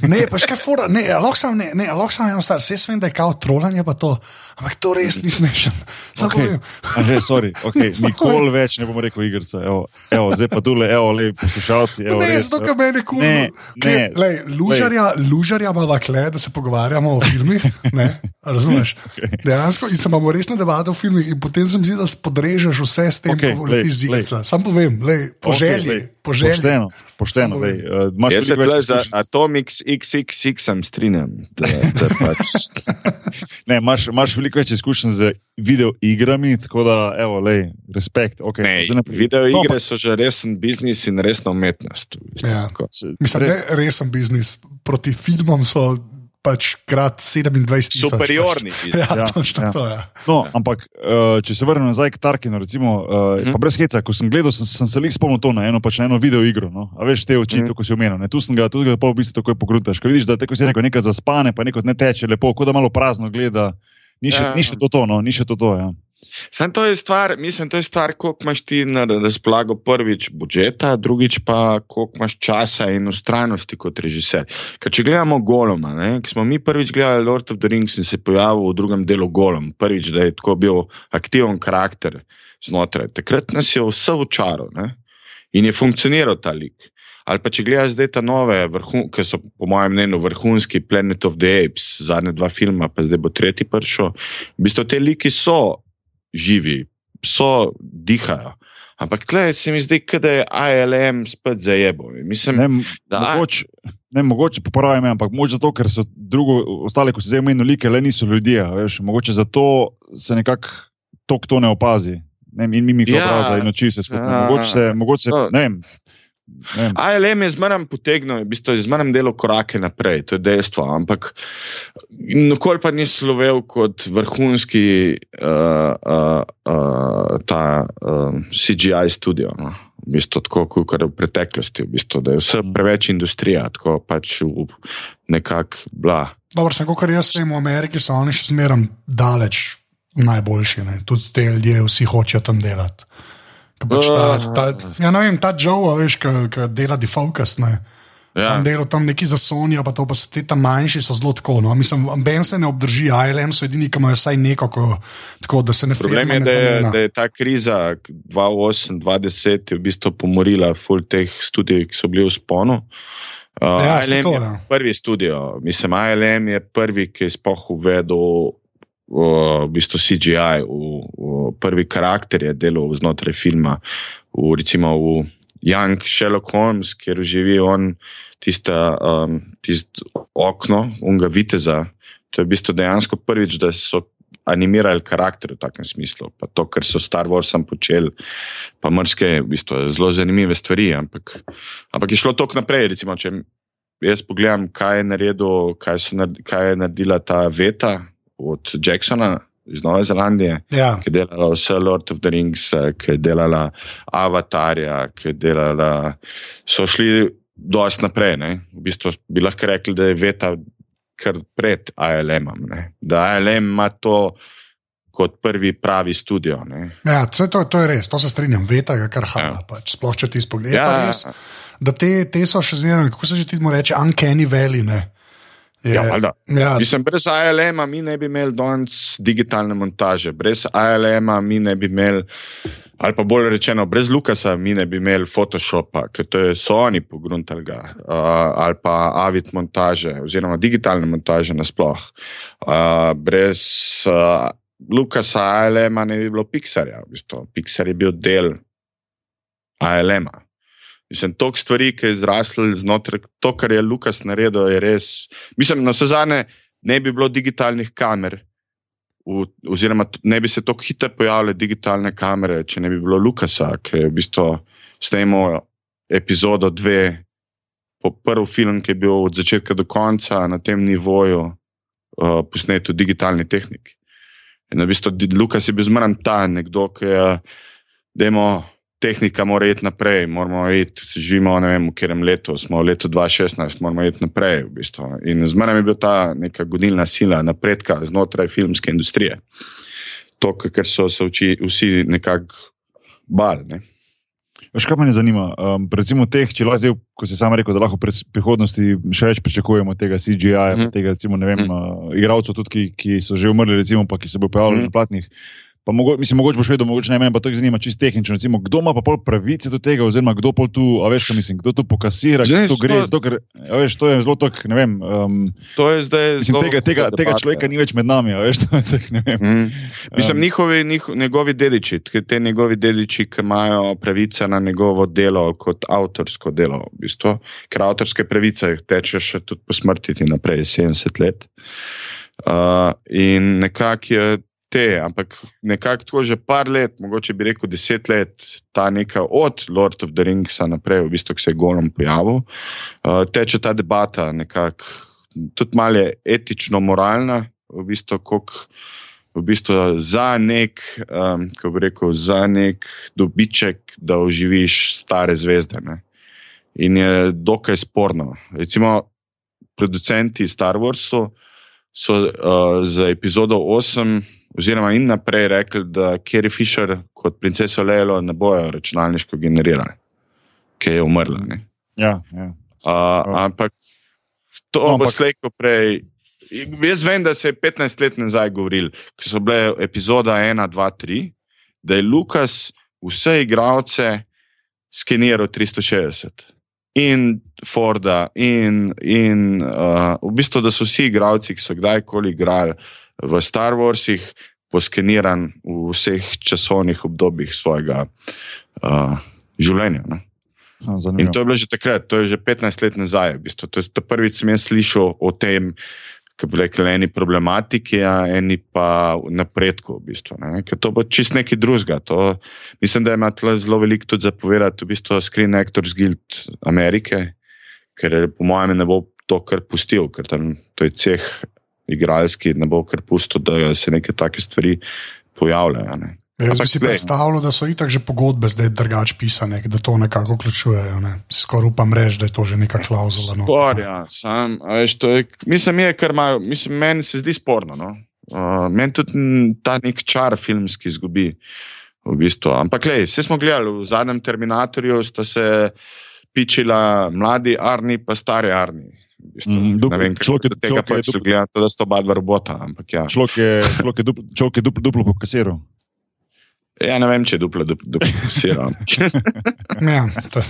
Ne, pa še kaj fora, ne, a lahko sam, ne, ne, a lahko sam eno stvar, vse vem, da je kao trolanje, pa to, ampak to res ni smešen. Sam Okej. okay. že, sorry, okay. Samo- nikoli več ne bom rekel igrica. Evo, evo, zdaj pa tule, evo, le poslušalci. Evo, Ne, res, evo. ker meni kul. Ne, ne, Lej, lužarja, lužarja imamo kle, da se pogovarjamo o filmih. Ne, razumeš? Okay. Dejansko in se imamo resno debate o filmih, in potem se mi zdi, da spodrežeš vse s tem, Okej, ko glej, leti z igrica. Sam povem, lej, po želji. glej, Po želji. Pošteno, pošteno. Samo lej, uh, Jaz se veliko tukaj za. Atomix XXX sem strinjam. Da, da pač, Ne, imaš, imaš veliko več izkušenj z video igrami, tako da, evo, lej, respekt. Okay, ne, zdaj naprej. video No, igre so že resen biznis in resna umetnost. Ja. pa- Mislim, res- ne resen biznis. Proti filmom so pač krat 27 tisoč. Superiorni Pač. Ja, Ja, točno ja. to je. No, ampak uh, če se vrnem nazaj k Tarkinu, recimo, uh, Mhm. pa brez heca, ko sem gledal, sem, sem se lik spomnil to na eno, pač na eno video igro. No? A veš, te oči, Mhm. mm. ko si omenil. ne. Tu sem ga tudi pol v bistvu takoj pogruntaš. Ko vidiš, da te, ko si rekel, nekaj zaspane, pa nekaj ne teče lepo, kot da malo prazno gleda. Ni še, Ja. ni še to, to, no, ni še to, to ja. Sam to je stvar, mislim, to je stvar, koliko imaš ti na razpolago prvič budžeta, drugič pa koliko imaš časa in ustrajnosti kot režiser. Ker če gledamo Goloma, ne, ki smo mi prvič gledali Lord of the Rings in se pojavil v drugem delu Golom, prvič, da je tako bil aktiven karakter znotraj. Takrat nas je vse učaril ne, in je funkcioniral ta lik. Ali pa če gledaš zdaj ta nove, vrhun, ki so po mojem mnenju vrhunski Planet of the Apes, zadnje dva filma, pa zdaj bo tretji prišel. V bistvu te liki so živi, so dihajo. Ampak tle se mi zdi, da je ALM spet zajebo. Mislim, Ne, da- mogoče, ne, mogoče popravi me, ampak mogoče zato, ker so drugo, ostale, ko si zdaj omenil, like, le niso ljudje. Veš, mogoče zato se nekako to, to ne opazi. Ne, in mimika Ja. ja. obraza in oči se skupaj. Ja. Mogoče se, mogoče se, No. ne vem. ALM je zmeraj potegnil, v bistvu je zmeraj delal korake naprej, to je dejstvo. Ampak nikoli pa ni slovel kot vrhunski uh, uh, uh, ta uh, CGI studio. No? V bistvu, tako kot v preteklosti, v bistvu, da je vse preveč industrija, tako pač nekako bla. Dobro, sem kot jaz vem, v Ameriki so oni še zmeraj daleč najboljši. Ne? Tudi te ljudje, vsi hočejo tam delati. Pač ta, ta, ja, ne vem, ta Joe, veš, ki dela defocus. Ja. On dela tam neki za Sony, pa to pa so ti tam manjši, so zelo tako. No? Mislim, Ben se ne obdrži, ALM so edini, ki imajo vsaj neko, ko, tako, da se ne Problem firma je, da je, da je ta kriza 2008-2010 v bistvu pomorila full teh studijev, ki so bili v sponu. Uh, Ja, ALM to, je ja. prvi studio, mislim, ALM je prvi, ki je spoh uvedel v bistvu CGI, v, v prvi karakter je delal znotraj filma, v, recimo v Young Sherlock Holmes, kjer živi on tista, um, tist okno, unga viteza. To je v bistvu dejansko prvič, da so animirali karakter v takem smislu. Pa to, kar so Star Warsom počeli, pa mrske, v bistvu, zelo zanimive stvari. Ampak, ampak je šlo tok naprej. Recimo, če jaz pogledam, kaj je, naredil, kaj, so, naredi- kaj je naredila ta Veta od Jacksona iz Nove Zelandije Ja, ki je delala vse Lord of the Rings, eh, ki je delala Avatarja, ki je delala. So šli dosti naprej. Ne? V bistvu bi lahko rekli, da je Veta kar pred ALM-om. Da ALM ima to kot prvi pravi studio. Ne? Ja, to, to je res, to se strinjam, Veta ga kar hala. Ja. Pač, sploh če ti spogledaš. Ja, da te, te so še zmeraj, kako se že ti zmo reče, uncanny valley. Ne? Je, ja, ja. Mislim, brez ALM-a mi ne bi imeli danes digitalne montaže, brez ALM-a mi ne bi imeli, ali pa bolj rečeno, brez Lukasa mi ne bi imeli Photoshopa, ker to je Sony pogruntali ga, uh, ali pa Avid montaže, oziroma digitalne montaže nasploh. Uh, brez uh, Lukasa ALM-a ne bi bilo Pixarja, v bistvu. Pixar je bil del ALM-a. Mislim, toliko stvari, ki je zraslo znotraj to, kar je Lukas naredil, je res. Mislim, na vse zadnje ne bi bilo digitalnih kamer, v, oziroma ne bi se tako hitro pojavile digitalne kamere, če ne bi bilo Lukasa, ki je v bistvu snemal epizodo dve, po prvi film, ki je bil od začetka do konca na tem nivoju uh, posnet v digitalni tehniki. In v bistvu Lukas je bil zmeraj ta nekdo, ki je, da imamo tehnika mora iti naprej, moramo iti, živimo vem, v katerem letu, smo v letu 2016, moramo iti naprej. V bistvu. In z menem je bila ta neka gonilna sila napredka znotraj filmske industrije. To, kar so se vči, vsi nekako bali. Ne. Veš, kaj me zanima? Um, recimo, teh, če lahko, ko si sam rekel, da lahko v prihodnosti še več pričakujemo tega CGI-ja, mm -hmm. tega, recimo, ne vem, mm -hmm. uh, igralcev, tudi ki, ki so že umrli, recimo, pa ki se bodo pojavili mm -hmm. na platnih. Pa mogo, mislim, mogoče boš vedel, mogoče ne meni, pa to zanima čisto tehnično. Recimo, kdo ima pa pol pravice do tega, oziroma kdo pol tu, a veš, mislim, kdo tu pokasira, kdo tu gre, zato, ker, veš, to je zelo tok, ne vem. Um, to je zdaj. Mislim, tega, tega, tega človeka ni več med nami, a veš, to je tak, ne vem. Mm. Mislim, um, njihovi, njih, njegovi dediči, te njegovi dediči, ki imajo pravice na njegovo delo kot avtorsko delo, v bistvu, ker avtorske pravice teče še tudi po smrti naprej, 70 let. Uh, in nekako je te, ampak nekako tako že par let, mogoče bi rekel deset let, ta neka od Lord of the Rings naprej, v bistvu, ki se je golom pojavil, uh, teče ta debata, nekako tudi malo etično, moralna, v bistvu, koliko. V bistvu za nek, um, kako bi rekel, za nek dobiček, da oživiš stare zvezde. Ne? In je dokaj sporno. Recimo, producenti Star Warsu so uh, za epizodo 8 oziroma in naprej rekli, da Kerry Fisher kot princeso Leelo ne bojo računalniško generirali, ki je umrla. Ja, ja. Uh, ampak to no, bo slejko prej. Jaz vem, da se je 15 let nazaj govoril, ko so bile epizode 1, 2, 3, da je Lukas vse igralce skeniral 360. In Forda, in, in uh, v bistvu, da so vsi igralci, ki so kdajkoli igrali v Star Warsih, poskeniran v vseh časovnih obdobjih svojega uh, življenja. Ne? In to je bilo že takrat, to je že 15 let nazaj. V bistvu. To je prvič, sem jaz slišal o tem, kako bi rekli, eni problematiki, a eni pa napredku. V bistvu, Ker to bo čist nekaj drugega. To, mislim, da ima zelo veliko tudi zapovedati, v bistvu Screen Actors Guild Amerike, ker po mojem ne bo to kar pustil, ker tam to je ceh igralski, ne bo kar pusto, da se neke take stvari pojavljajo. Ne. Jaz bi si predstavljal, da so itak že pogodbe zdaj drugače pisane, da to nekako vključujejo. Ne. Skoraj upam reči, da je to že neka klauzula. No. Spor, ja, sam, veš, je, mislim, je kar malo, mislim, meni se zdi sporno. No. Uh, meni tudi ta nek čar filmski izgubi. V bistvu. Ampak, le, vse smo gledali, v zadnjem Terminatorju sta se pičila mladi Arni, pa stari Arni. Mm, človek je tega pač gledal, da so oba dva robota. Ja. Človek je, je duplo, duplo, duplo pokasiral. Ja, ne vem, če je duplo, duplo pokasiral. ja, to.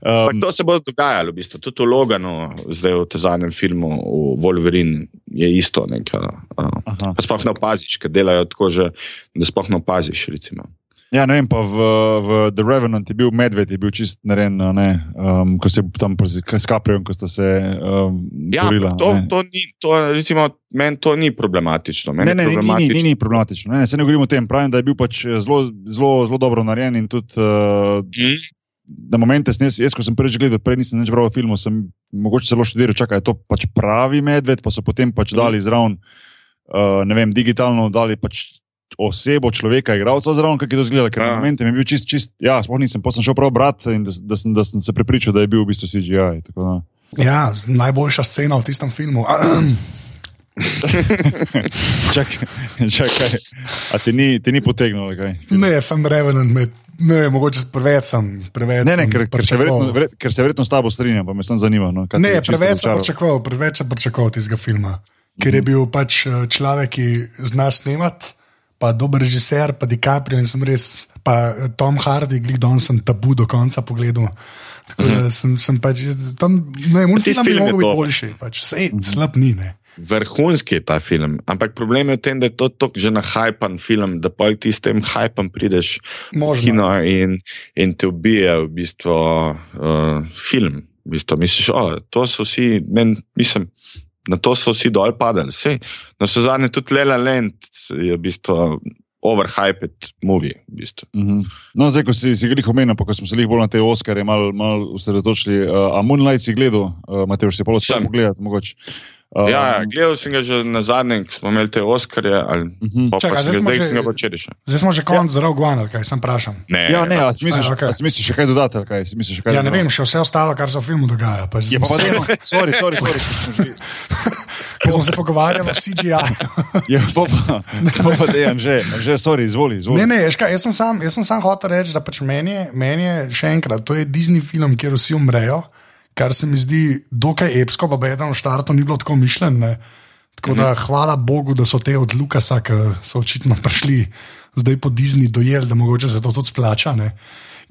Um, to se bo dogajalo, v bistvu. tudi v Loganu, zdaj v tem zadnjem filmu, v Wolverine, je isto. Uh, sploh ne opaziš, ker delajo tako, že, da sploh ne opaziš. Recimo. Ja, ne vem, pa v, v The Revenant je bil medved, je bil čist narejen, um, ko se tam s Kaprijem, ko sta se. Um, ja, borila, to, to ni, to, recimo, meni to ni problematično. Ne, ne, problematično. Ni, ni, ni problematično. Ne, ne, se ne govorimo o tem, pravim, da je bil pač zelo, zelo, zelo dobro narejen in tudi. Uh, mm. Na momente, jaz, jaz, ko sem prvič gledal, prej nisem več bral filmov, sem mogoče celo študiral, čakaj, je to pač pravi medved, pa so potem pač mm. dali zraven, uh, ne vem, digitalno dali pač osebo, človeka, igralca zraven, kako je to izgledalo. Ker Ja. na momente mi je bil čist, čist ja, sploh nisem, potem sem šel prav brat in da, da, sem, da sem se prepričal, da je bil v bistvu CGI. Ja, najboljša scena v tistem filmu. Čakaj, čakaj. A ti ni, ti ni potegnilo, kaj? ne, sem revenant med. Ne, mogoče preveč sem. Preveč Ne, ne, ker, ker, se verjetno, verjet, ker se verjetno s tabo strinjam, pa me sem zanimal. No, Ne, preveč sem pričakoval, preveč sem pričakoval tistega filma, ker je bil pač eh, človek, ki zna snemati, pa dober režiser, pa DiCaprio in sem res, pa eh, Tom Hardy, glih danes sem tabu do konca pogledal. Tako da sem, sem pač tam, ne, Tisti film je mogel biti boljši, pač sej, slab ni, ne. Vrhunski je ta film, ampak problem je v tem, da je to tako že nahajpan film, da pa ti s tem hajpom prideš v Možno. kino in, in te ubije v bistvu uh, film. V bistvu, misliš, o, to so vsi, men, mislim, na to so vsi dol padali. Sej, na vse zadnje tudi Lela Land je v bistvu overhyped movie. V bistvu. Mhm. No, zdaj, ko si, si jih omenil, pa ko smo se jih bolj na te Oskarje malo mal osredotočili, uh, a Moonlight si gledal, uh, Matej, si pa lahko Sem. pogledati, mogoče. Uh, Ja, ja, gledal sem ga že na zadnjem, ko smo imeli te Oskarje, ali Mhm. pa, Čakaj, pa zdaj sem ga smo zdaj, že- ga pa včeraj še. Zdaj smo že konc ja. zarov Guana, kaj sem vprašal. Ne, Ja, ne, a si misliš, Aj, okej. a si misliš še kaj dodati, kaj? Si misliš kaj Ja, ne vem, še vse ostalo, kar se v filmu dogaja. Pač Je pa pa smo, dejno, se, sorry, sorry, sorry, ko smo se pogovarjali o CGI. je pa pa, pa, pa dejan, že, že, sorry, izvoli, izvoli. Ne, ne, veš kaj, jaz sem sam, jaz sem sam hotel reči, da pač meni, meni je še enkrat, to je Disney film, kjer vsi umrejo, kar se mi zdi dokaj epsko, pa eden v štartu ni bilo tako mišljen. Ne. Tako da hvala Bogu, da so te od Lukasa, ki so očitno prišli zdaj po Disney dojeli, da mogoče se to tudi splača. Ne.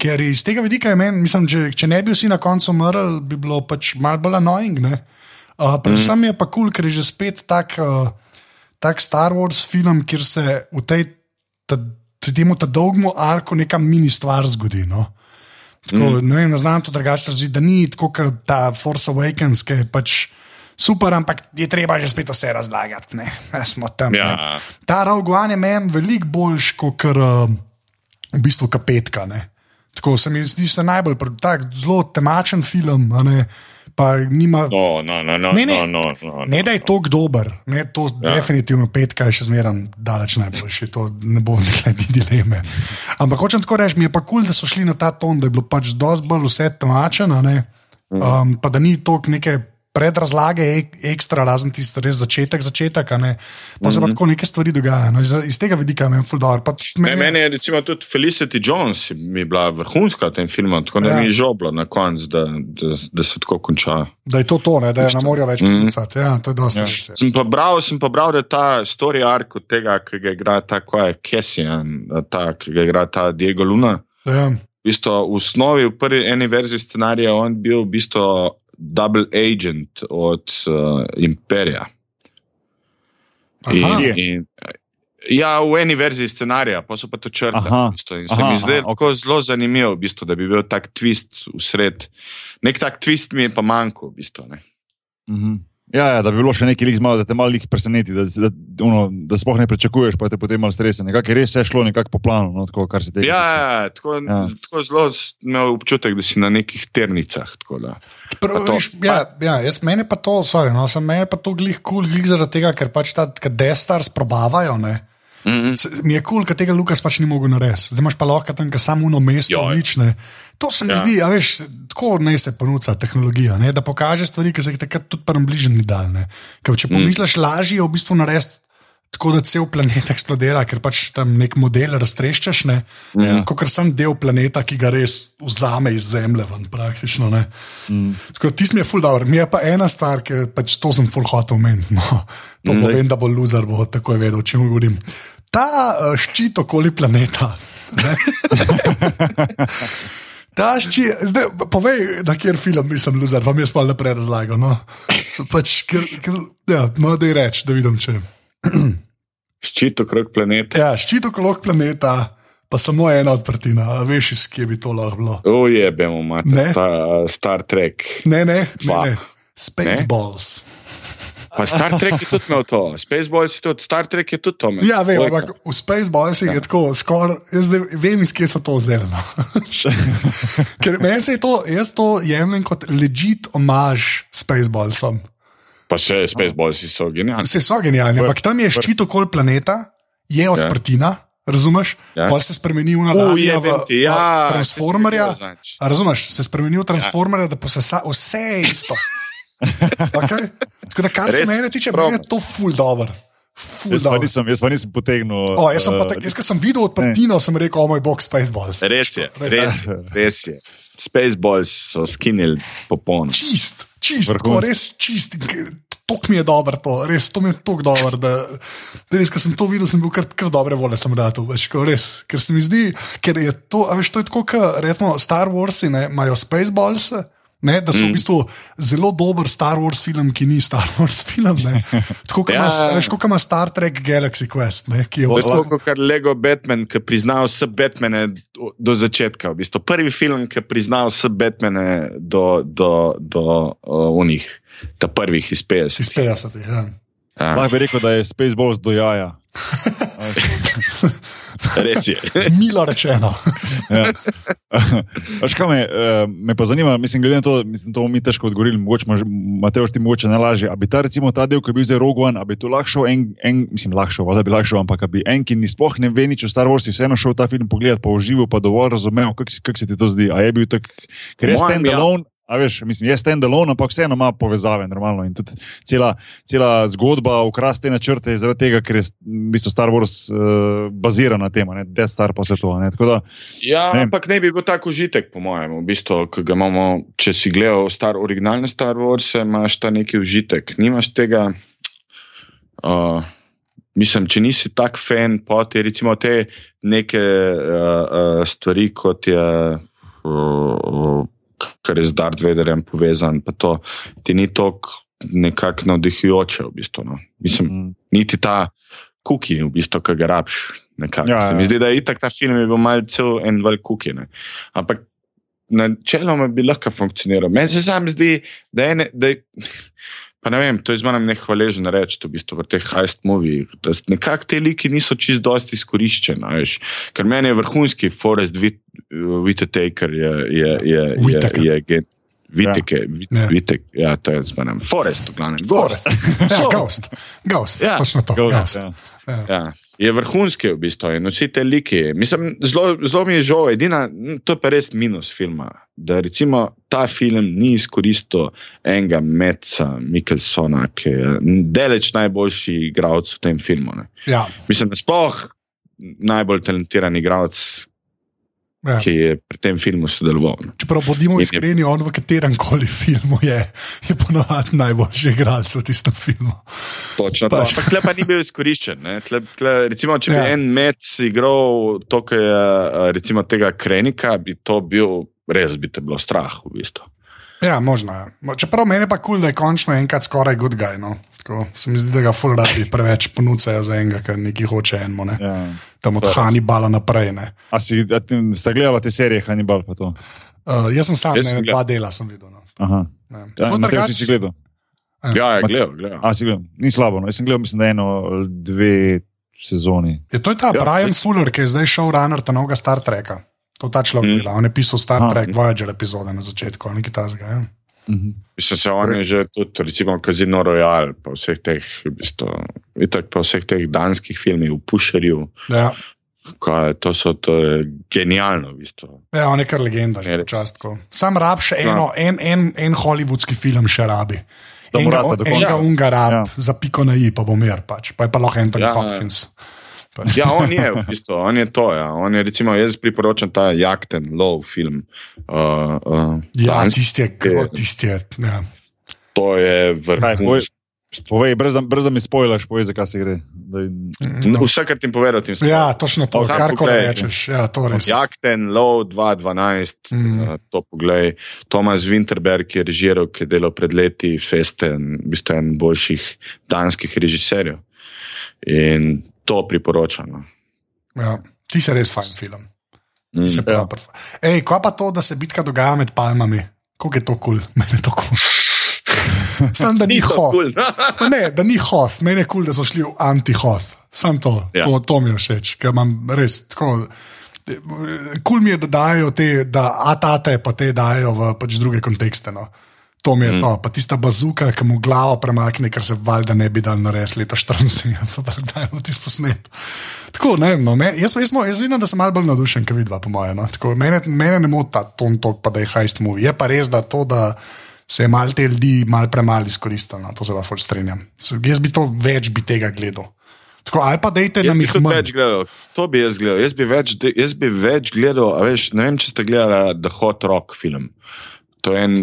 Ker iz tega vidika je meni, mislim, če, če ne bi vsi na koncu umrli, bi bilo pač malo bolj annoying. ne. Uh, predvsem mm. je pa kul, cool, ker je že spet tak, uh, tak Star Wars film, kjer se v tej, ta, temu ta dolgmu arku neka mini stvar zgodi. No? Tako, mm. Ne vem, ne znam to drugače razumeti, da ni tako kot ta Force Awakens, ki je pač super, ampak je treba že spet vse razlagati. Ne? Ja, smo tam. Ja. ne. Ta Rogue One je meni veliko boljš kot uh, v bistvu kapetka. Ne? Tako se mi zdi, se najbolj pr- tak zelo temačen film. Ne? Pa nima, No, no, no, no, Ne, ne. no, no, no, Ne, da je to dober, ne, to ja. Definitivno petka je še zmeraj daleč najboljši, to ne bo nekaj dileme. Ampak hočem tako reči, mi je pa kul, cool, da so šli na ta ton, da je bilo pač dosti bolj vse temačeno, ne, um, pa da ni toliko neke predrazlage ek, ekstra, razen tisti res začetek, začetek, ne, pa se pa tako neke stvari dogajajo. No, iz, iz tega vidika meni fuldor. Ne, meni je recimo tudi Felicity Jones mi je bila vrhunska v tem filmu, tako da Ja. ja. mi je žoblo na koncu, da, da, da se tako konča. Da je to to, ne, da je ne morajo več Mhm. klicati. Ja, to je dosti Ja. res. je. Sem pa bral, sem pa bral, da ta story arc od tega, ki ga igra ta, ko je Cassian, ta, ki ga igra ta Diego Luna. Ja. V, bistvu, v osnovi, v prvi eni verziji scenarija, on bil v bistvu double agent od uh, Imperija. Aha. Kje? in, ja, v eni verziji scenarija, pa so pa to. Aha. V bistvu, in se Aha, mi zdi aha, tako zelo zanimivo, v bistvu, da bi bil tak twist vsred. Nek tak twist mi je pa manjkal. V bistvu, ne. Mhm. Ja, ja, da bi bilo še nekaj lik zmaga, da te malo preseneti, da, da, ono, da sploh ne pričakuješ, pa te potem malo stresa. Nekako je res vse šlo nekako po planu, no, tako, kar se tega. ja, ja, tako, Ja. ja. tako zelo imel občutek, da si na nekih ternicah. Tako, da. Prav, to- viš, ja, ja, jaz meni pa to, sorry, no, sem meni pa to glih kul, cool, zaradi tega, ker pač ta Destar sprobavajo. Ne. Mm -hmm. Mi je kul, cool, ker tega Lukas pač ni mogel narediti. Zdaj imaš pa lahko tam, ker samo uno mesto, Joj. nič ne. To se mi ja. Zdi, a veš, tako naj se ponuca tehnologija, ne, da pokaže stvari, ki se jih takrat tudi prvem bližnji dal. Ker če pomisliš, mm. lažje je v bistvu narediti. Tako da cel planet eksplodira, ker pač tam nek model raztreščeš, ne? Ja. kot sem del planeta, ki ga res vzame iz zemlje, ven, praktično. Ne? Mm. Tisti mi je full dobro. Mi je pa ena stvar, ki pač to sem full hotel omeniti. No, to Mm. povem, da bo loser, bo takoj vedel, o čem govorim. Ta uh, ščit okoli planeta. ne. Ta ščit, zdaj povej, na kjer film nisem loser, vam jaz pa naprej razlagam. No. Pač, ker, ker, ja, no, da je reč, da vidim, če. Ščit okrog planeta. Ja, ščit okoli planeta, pa samo ena odprtina, a veš, iz kje bi to lahko bilo. Ujebemo, Ne. imate ta Star Trek. Ne, ne, ne. Dva. ne. Spaceballs. Pa Star Trek je tudi imel to, Spaceboys je tudi, Star Trek je tudi to imel. Ja, vem, ampak v Spaceballsih ja. je tako, skoraj, jaz zdaj vem, iz kje so to vzeli. No. Ker meni se je to, jaz to jemljem kot legit omaž Spaceballsom. Pa še Spaceboys so genialni. Vse so genialni, ampak tam je ščit okoli planeta, je odprtina, razumeš? Ja. Pa se spremeni v U, naladje v, jebem ti, v ja, transformerja. A Razumeš, se spremeni v transformerja, da posesa vse isto. Okay? Tako da, kar se Res, mene tiče, prav. meni je to ful dobro. Jaz pa nisem, jaz pa nisem potegnil. O, jaz, sem pa eh, tak, jaz, sem videl odprtino, sem rekel, o moj bog, Spaceballs. Res je, Res. res je. Spaceballs so skinili popoln. Čist, čist, tako res čist. Tok mi je dobro to, res to mi je tako dobro. Da, da res, ko sem to videl, sem bil kar, kar dobre volje, sem dal več, ko res. Ker se mi zdi, ker je to, a veš, to je tako, kot recimo Star Warsi ne, imajo Spaceballs. Ne, da so mm. v bistvu zelo dober Star Wars film, ki ni Star Wars film. ne. Tako kot Ja. ima, ima Star Trek Galaxy Quest, ne, ki je v bistvu tako, kot Lego Batman, ki prizna vse Batmane do, začetka. V bistvu prvi film, ki prizna vse Batmane do, do, do uh, unih, ta prvih iz 50. iz 50. Ja. Ja, Lahko bi rekel, da je Spaceballs do jaja. Res je. Milo rečeno. Ja. Kaj me, eh, me pa zanima, mislim, glede na to, mislim, to mi težko odgovorili, mogoče Mateoš, ti mogoče najlažje. A bi ta, recimo, ta del, ki je bil zdaj Rogue One, a bi to lahko šel en, en mislim, lahko šel, da bi lahko šel, ampak bi en, ki ni sploh ne ve nič o Star Warsu, vseeno šel ta film pogledati, pa užival, pa dovolj razumel, kako kako se ti to zdi. A je bil tak, ker je Po mojem, ja. A veš, mislim, je stand-alone, ampak vseeno ima povezave, normalno. In tudi cela, cela zgodba ukrasti te načrte je zaradi tega, ker je v bistvu Star Wars uh, baziran na tem, ne, Death Star pa vse to. Ne. Tako da, Ja, Ne. ampak ne bi bil tako užitek, po mojem. V bistvu, ki ga imamo, če si gledal star, originalne Star Wars, imaš ta neki užitek. Nimaš tega. Uh, mislim, če nisi tak fan, pa ti recimo te neke uh, uh, stvari, kot je. Uh, Kar je z Darth Vaderjem povezan, pa to ti ni tako nekako navdihujoče. V bistvu, no. Mislim, mm, niti ta kuki, v bistvu, ki ga rabiš. nekako. Ja, Se ja. mi zdi, da je itak ta film je bil malce en velik kuki. Ne. Ampak načeloma bi lahko funkcioniral. Meni se sam zdi, da je. Ne, da je Pa ne vem, to je zmanj nehvaležen reči, v bistvu v teh heist movijih, da nekako te liki niso čist dosti izkoriščeni. Ker meni je vrhunski Forest Whit- Whitaker, je, je, je, je, Whitaker. je, je Viteke, Ja. Vitek, ja, to je zmanj. Forest, v glavnem. Forest. Ja. Ghost. Ghost. Ja. Točno to. Ghost, Ghost. ja. Ja, je vrhunski v bistvu in vsi te liki. Mislim, zelo, zelo mi je žal, edina, to je pa res minus filma. Da recimo ta film ni izkoristil enega Metsa Mikkelsona, ki je deleč najboljši igralec v tem filmu. Ne. Ja. Mislim, da sploh najbolj talentiran igralec, Ja. ki je pri tem filmu sodeloval. ne. Čeprav bodimo In je- iskreni, on v katerem koli filmu je, je ponovadi najboljši igralec v tistem filmu. Točno to. Pač. Ampak tle pa ni bil izkoriščen. Tle, tle, recimo, če bi Ja. ja. en met igral to, kar je eh, recimo tega Krenika, bi to bil res bi te bilo strah. V bistvu. Ja, možno je. Čeprav meni je pa kul, cool, da je končno enkrat skoraj good guy. No. Tako, se mi zdi, da ga full radi preveč ponucajo za enega, ker nekaj hoče eno, ne. Ja. tam od. Hannibala naprej. Ne. A si a ti- sta gledala te serije Hannibal? pa to? Uh, jaz sem sam, Jaz ne, sem dva dela sem videl. No. Aha. Ja, Tako Matej, drugače- si gledal? Ja, je gledal, gledal. A, si gledal? Ni slabo. No. Jaz sem gledal, mislim, da eno ali dve sezoni. Je to je ta Ja, ja, Brian. Fuller, ki je zdaj showrunner ta novega Star Treka. To ta človek Mm. dela. On je pisal Star Aha. Trek, Voyager epizode na začetku, nekaj tasga. Ja. Mhm. Mislim, se on je že tudi, recimo, Casino Royale, pa vseh teh, v bistvu, itak pa vseh teh danskih filmih, v Pušerju, Ja. kaj, to so to genialno, v bistvu. ja, on je kar legenda, že počastko. Sam rab še Ja. eno, en, en, en hollywoodski film še rabi. Enega, rata do konca. enega Ja. unga rab, Ja. ja. za piko na i, pa bo mir, pač. pa je pa lahko Anthony Ja. ja. Pač. Ja, on je, v bistvu, on je to. Ja. On je, recimo, jaz priporočam ta Jakten Love film. Uh, uh, Ja, tisti je, tisti je. Ja. To je vrhunsko. povej, brez, da- brez da mi spojlaš, povej, zakaj se gre. Da, No. Vse, kar ti povedal, ti Ja, točno to, Sam kar koli rečeš. Ja, to res. Jakten, Low 2012, Mm. mm. uh, to poglej. Tomas Winterberg je režiral, ki je delal pred leti Feste, v bistvu en boljših danskih režiserjev. In to priporočam. No. Ja. Ti si res fajn film. Mm. prav prav. Ej, kva pa to, da se bitka dogaja med palmami? Kako je to kul, cool? meni je to kul. Cool. Sam da ni Ni hoth. kul. Pa Ne, da ni hoth, meni je kul, cool, da so šli v anti-hoth. Sam to, Ja. ja. to, to mi je všeč, ker imam res tako. Kul cool mi je, da dajo te, da atate pa te dajo v pač druge kontekste. No. To mi je Mm. to, pa tista bazuka, ki mu glavo premakne, ker se valjda ne bi dal narediti leta 74, tako da je bilo tisto posnet. Tako, ne vem, no, men, jaz, jaz, mo- jaz vidim, da sem malo bolj navdušen, kot vidva, po mojem. No. Tako, Mene, mene ne moti ta ton tok, pa da je heist movie. Je pa res, da to, da se je mal te ljudi mal premalo izkoristilo, no, to se ful strinjam. Jaz bi to več bi tega gledal. Tako, ali pa dejte Jaz nam jih več gledal, to bi jaz gledal. Jaz bi več, jaz bi več gledal, a veš, ne vem, če ste gledali The Hot Rock film. To je en,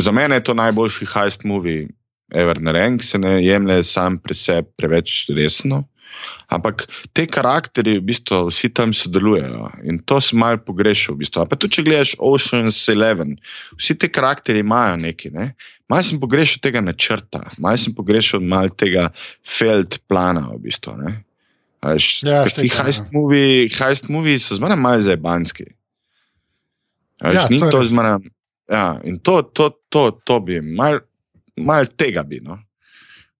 za mene je to najboljši heist movie ever narejen, ki se ne jemlje sam pri sebi preveč resno. Ampak te karakterji, v bistvu, vsi tam sodelujejo in to sem mal pogrešal. V bistvu. A Pa tudi, če gledaš Ocean's Eleven, vsi ti karakteri imajo nekaj. Ne? Mal sem pogrešal tega načrta, mal sem pogrešal mal tega felt plana. V bistvu, ne. A veš, Ja, ti heist ja. movie, heist movie so zmeraj malo zajebanski. A Veš, Ja, ni to to res. zmeraj. Ja, in to, to, to, to bi, mal, mal tega bi. No.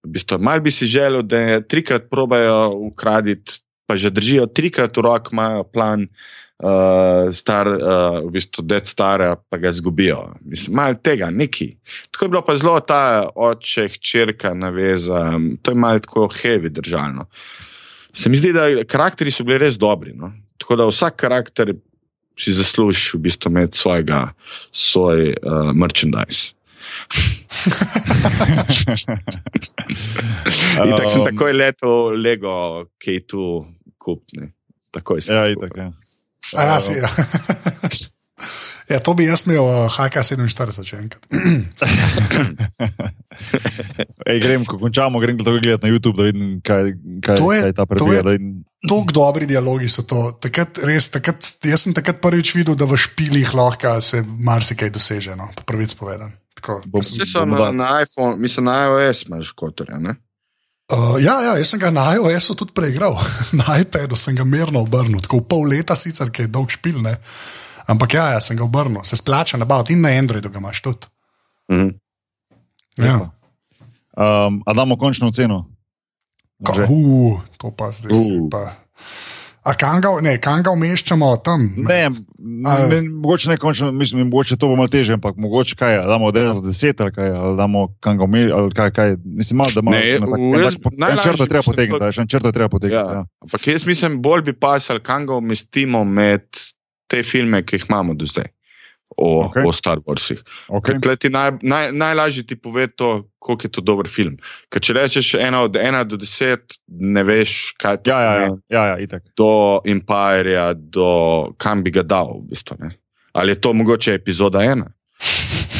V bistvu, mal bi si želel, da trikrat probajo ukraditi, pa že držijo trikrat v rok, imajo plan, uh, star, uh, v bistvu, dead stara, pa ga izgubijo. Mislim, mal tega, neki. Tako je bilo pa zelo ta oče, hčerka, naveza, to je malo tako heavy državno. Se mi zdi, da karakteri so bili res dobri. No? Tako da vsak karakter si zasluži v bistvu imeti svojega, svoj uh, merchandise. In tako sem Um, takoj letel Lego, ki je tu kupni. Takoj sem. Ja, itak, kupil. ja. A ja, si, ja. ja, to bi jaz imel uh, HK47 še enkrat. Ej, grem, ko končamo, grem to gledati na YouTube, da vidim, kaj, kaj, To je- kaj ta to prebija. Tako dobri dialogi so to. Takrat, res, takrat, jaz sem takrat prvič videl, da v špilih lahko se marsikaj doseže. No, po prvič povedan. Tako. Bom- Vse so na, na iPhone, mislim, na iOS imaš kotorja. Ne? Uh, ja, ja, jaz sem ga na iOS-u tudi preigral, na iPadu sem ga mirno obrnil, tako pol leta, sicer ki je dolg špil, ne. Ampak ja, ja, sem ga obrnil, se splača nabaviti in na Androidu ga imaš tudi. Mhm. Ja. Um, a damo končno Že? uh, to pa zdaj. Uh. pa. A kam ga, ne, kam ga umeščamo tam? Ne, Ali- ne, mogoče ne končno, mislim, mogoče to bo malo teže, ampak mogoče kaj, damo od 1 do 10 ali kaj, ali damo kam ga umeti, ali kaj, kaj, mislim, malo, da malo, Ne, na tak- v- en jaz- tak najlažje črto je treba potegniti, to- še en črto je treba potegniti. Ja. Ja. Ampak jaz mislim, bolj bi pasal, kam ga umestimo med te filme, ki jih imamo do zdaj. O, okay. o Star Warsih. Okay. Ti naj, naj, najlažje ti pove to, koliko je to dober film. Ker če rečeš ena od ena do deset, ne veš, kaj to Ja, ja, ja, pomeni. ja, ja, itak. Do Empirea, do kam bi ga dal. V bistvu, ne. Ali je to mogoče epizoda ena?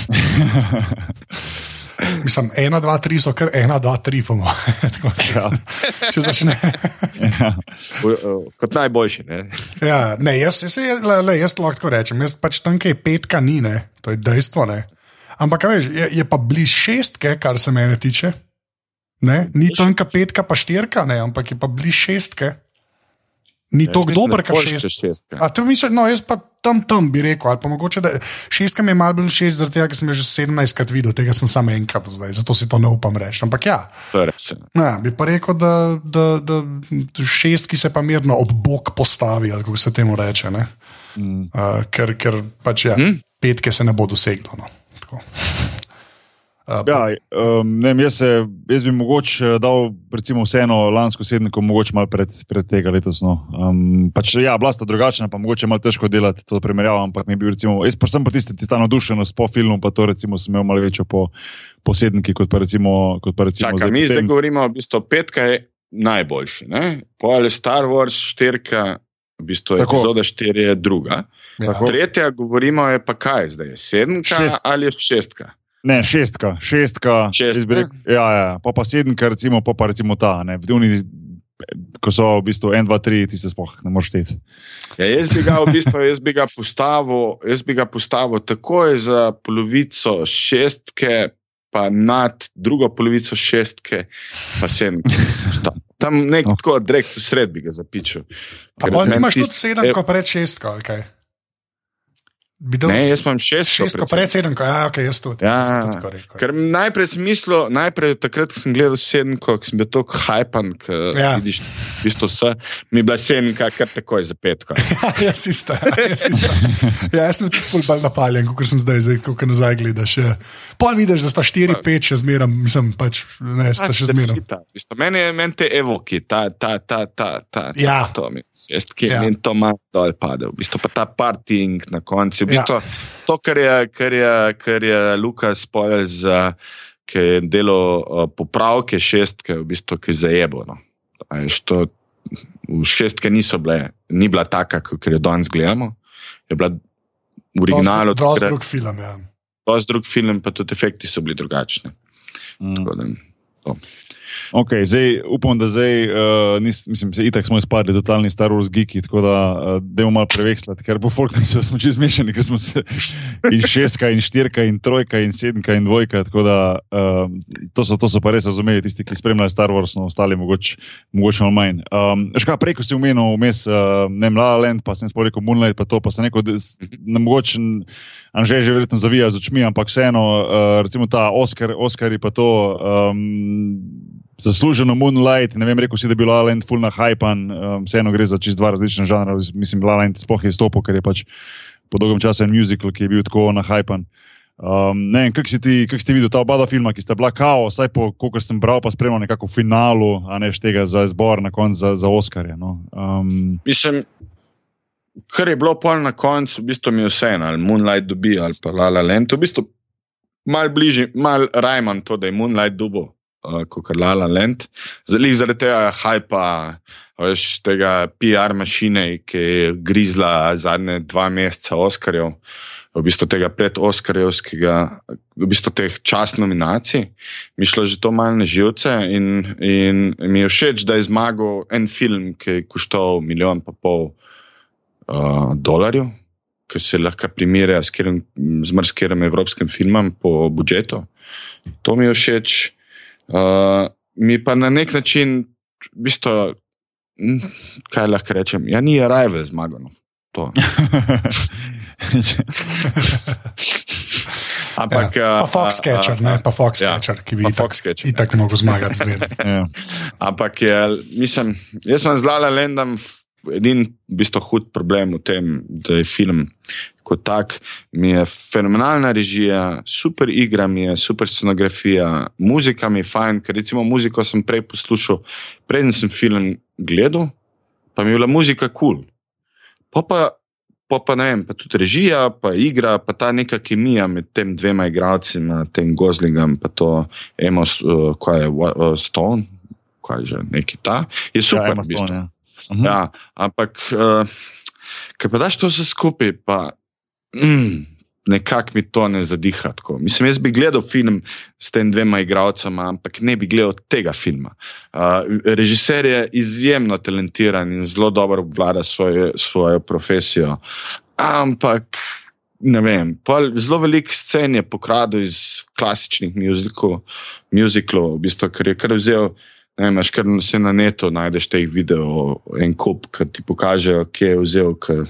Mislim, ena, dva, tri so kar ena, dva, tri, po mojem. Tako, Ja. Če začne. Ja. Eh, Kot najboljši. Ne? Ja, ne, jaz, jaz, le, le, jaz lahko rečem. Jaz pač tam, kjer je petka, ni, ne, to je dejstvo. Ne. Ampak, veš, je, je pa bliž šestke, kar se mene tiče. Ne? Ni tanka petka, pa štirka, ne, ampak je pa bliž šestke. Ni tako Jaz mislim, dober, kot boljše šest. šestka. A to mislim, no, jaz pa tam, tam bi rekel, ali pa mogoče, da šestka mi je malo bolj všeč, zaradi tega, ker sem jo že 17 krat videl, tega sem samo enkrat zdaj, zato si to ne upam reči. Ampak ja, ja. bi pa rekel, da, da, da šestki se pa mirno ob bok postavi, ali kako se temu reče. ne. Mm. Uh, ker, ker pač ja, hmm? petke se ne bo doseglo. No. Tako. Uh, Ja, um, ne, jaz, se, jaz bi mogoče dal, recimo, vseeno lansko sedemko, mogoče malo pred, pred tega letos. No. Um, pač, ja, bila sta drugačna, pa mogoče malo težko delati to primerjavo, ampak mi je bil, recimo, jaz pa sem pa tisti, ki ta navdušenost po filmu, pa to recimo sem imel malo večjo po, po sedemki, kot pa recimo. Kot pa recimo Čakaj, mi potem- zdaj govorimo, v bistvu, petka je najboljši. Ne? Pol je Star Wars, štirka, v bistvu Tako. epizoda štiri je druga. ja. Tretja, govorimo, je pa kaj zdaj? Sedemka Šest. ali je šestka? Ne, šestka, šestka, Šestka? jaz bi rekel, ja, ja, pa pa sedemka, recimo, pa pa recimo ta, ne, ko so v bistvu en, dva, tri, ti se sploh ne moreš šteti. Ja, jaz bi ga v bistvu jaz bi ga postavil, jaz bi ga postavil takoj za polovico šestke, pa nad drugo polovico šestke, pa sedemke. Tam- Tam nek No. tako direkt v sred bi ga zapičil. A Ker bolj meni nimaš tist- tudi sedem, e- ko pred šestko, ali kaj? Ne, jaz imam šest. šest, ko pred sedem, ko ja, okay, jaz tudi. Ja, tudi tako rekel. Ker najprej sem mislil, najprej takrat, ko sem gledal sedemko, ko sem bil tako hajpan, ker Ja. ja. vidiš v bistvu vse, mi je bila sedemka kar takoj za petko. jaz isto. ja, Jaz, isto. ja, jaz sem tudi bolj napaljen, kot sem zdaj, zdaj ko nazaj gledaš. Ja. Pol vidiš, da sta 4-5 še zmeraj, mislim, pač, ne, sta še zmeraj. Meni je meni te evoki, ta, ta, ta, ta, ta, ta Ja. to mi je, ki Ja. ja. in to ima dol pade, v bistvu pa ta parting na koncu. V Ja. bistvu, To, kar je, kar je, kar je Lukas povedal, za- ki je delal uh, popravke šestke, v bistvu, ki je zajebo. No. A veš, to, v šestke niso bile, ni bila taka, kot jo danes gledamo. Je bila v originalu Dosti takrat- drug film, ja. dosti drug film, pa tudi efekti so bili drugačni. Mm. Tako da, Okay, zdaj, upam, da zdaj, uh, nis, mislim, se itak smo izpadli totalni Star Wars geeki, tako da uh, dajmo malo prevekslati, ker bo folk mislil, da smo čez mešani, ker smo se in šestka, in štirka, in trojka, in sedemka, in dvojka. Tako da uh, to, so, to so pa res razumeli tisti, ki spremljajo Star Wars, no ostali mogoče mogoč malo manj. Um, škaj, prej, ko si omenil vmes, uh, ne vem, La La Land, pa sem sploh rekel Moonlight, pa to, pa sem rekel, da s- ne mogoče. Anže že verjetno zavija z očmi, ampak vseeno, uh, recimo ta Oscar, Oscari pa to. Um, Zasluženo Moonlight, ne vem, rekel si, da je bil La La Land full na hypan, um, vseeno gre za čist dva različna žanra. Mislim, La La Land sploh je stopil, ker je pač po dolgem času en musical, ki je bil tako na hypan. Um, ne vem, kako si, ti- kako si ti videl ta oba filma, ki sta bila kao, vsaj po kolikor sem bral, pa spremljal nekako v finalu, a ne štega za izbor na koncu za, za Oscarje. No. Um, Mislim, kar je bilo pol na koncu, v bistvu mi je vseeno, ali Moonlight dobi ali pa La La Land. V bistvu mal bližje, mal rajman to, da je Moonlight dubo, uh, kot La La Land. Zalih zaradi tega hajpa, veš, tega PR mašine, ki je grizla zadnje dva meseca Oscarjev. V bistvu tega predoskarjevskega, v bistvu teh čast nominacij, mi šlo že to malo na živce, in, in mi je všeč, da je zmagal en film, ki je koštal milijon pa pol uh, dolarjev, ki se lahko primerja kjerim, z marsikerim evropskim filmom po budžetu. To mi je všeč. Uh, mi pa na nek način, v bistvu, hm, kaj lahko rečem, ja, ni Arrival zmagal. No. To. Ampak, ja. Pa uh, Foxcatcher, uh, ne, pa ja, Foxcatcher, ki bi itak, Foxcatcher, itak mogel zmagati zmeraj. ja. Ampak je, mislim, jaz sem z Lala Lendom edin v bistvu hud problem v tem, da je film kot tak, mi je fenomenalna režija, super igra mi je, super scenografija, muzika mi je fajn, ker recimo muziko sem prej poslušal, preden sem film gledal, pa mi je bila muzika kul. Cool. Pa pa Pa, pa ne vem, pa tudi režija, pa igra, pa ta neka kemija med tem dvema igralcima, tem Gozlingom, pa to Emo, uh, kaj je uh, Stone, kaj je že neki ta, je super. Ja, v bistvu. Stone, ja. Mhm. Ja, ampak, uh, ker pa daš to vse skupaj, pa mm, nekako mi to ne zadiha. Tako. Mislim, jaz bi gledal film s tem dvema igralcema, ampak ne bi gledal tega filma. Uh, režiser je izjemno talentiran in zelo dobro obvlada svoje, svojo profesijo. Ampak. Ne vem, zelo velik scen je pokradil iz klasičnih muziklov, muziklov v bistvu, ker je kar vzel Ne, imaš kar se na netu, najdeš teh videov, en kup, ki ti pokažejo, kje je vzel. K,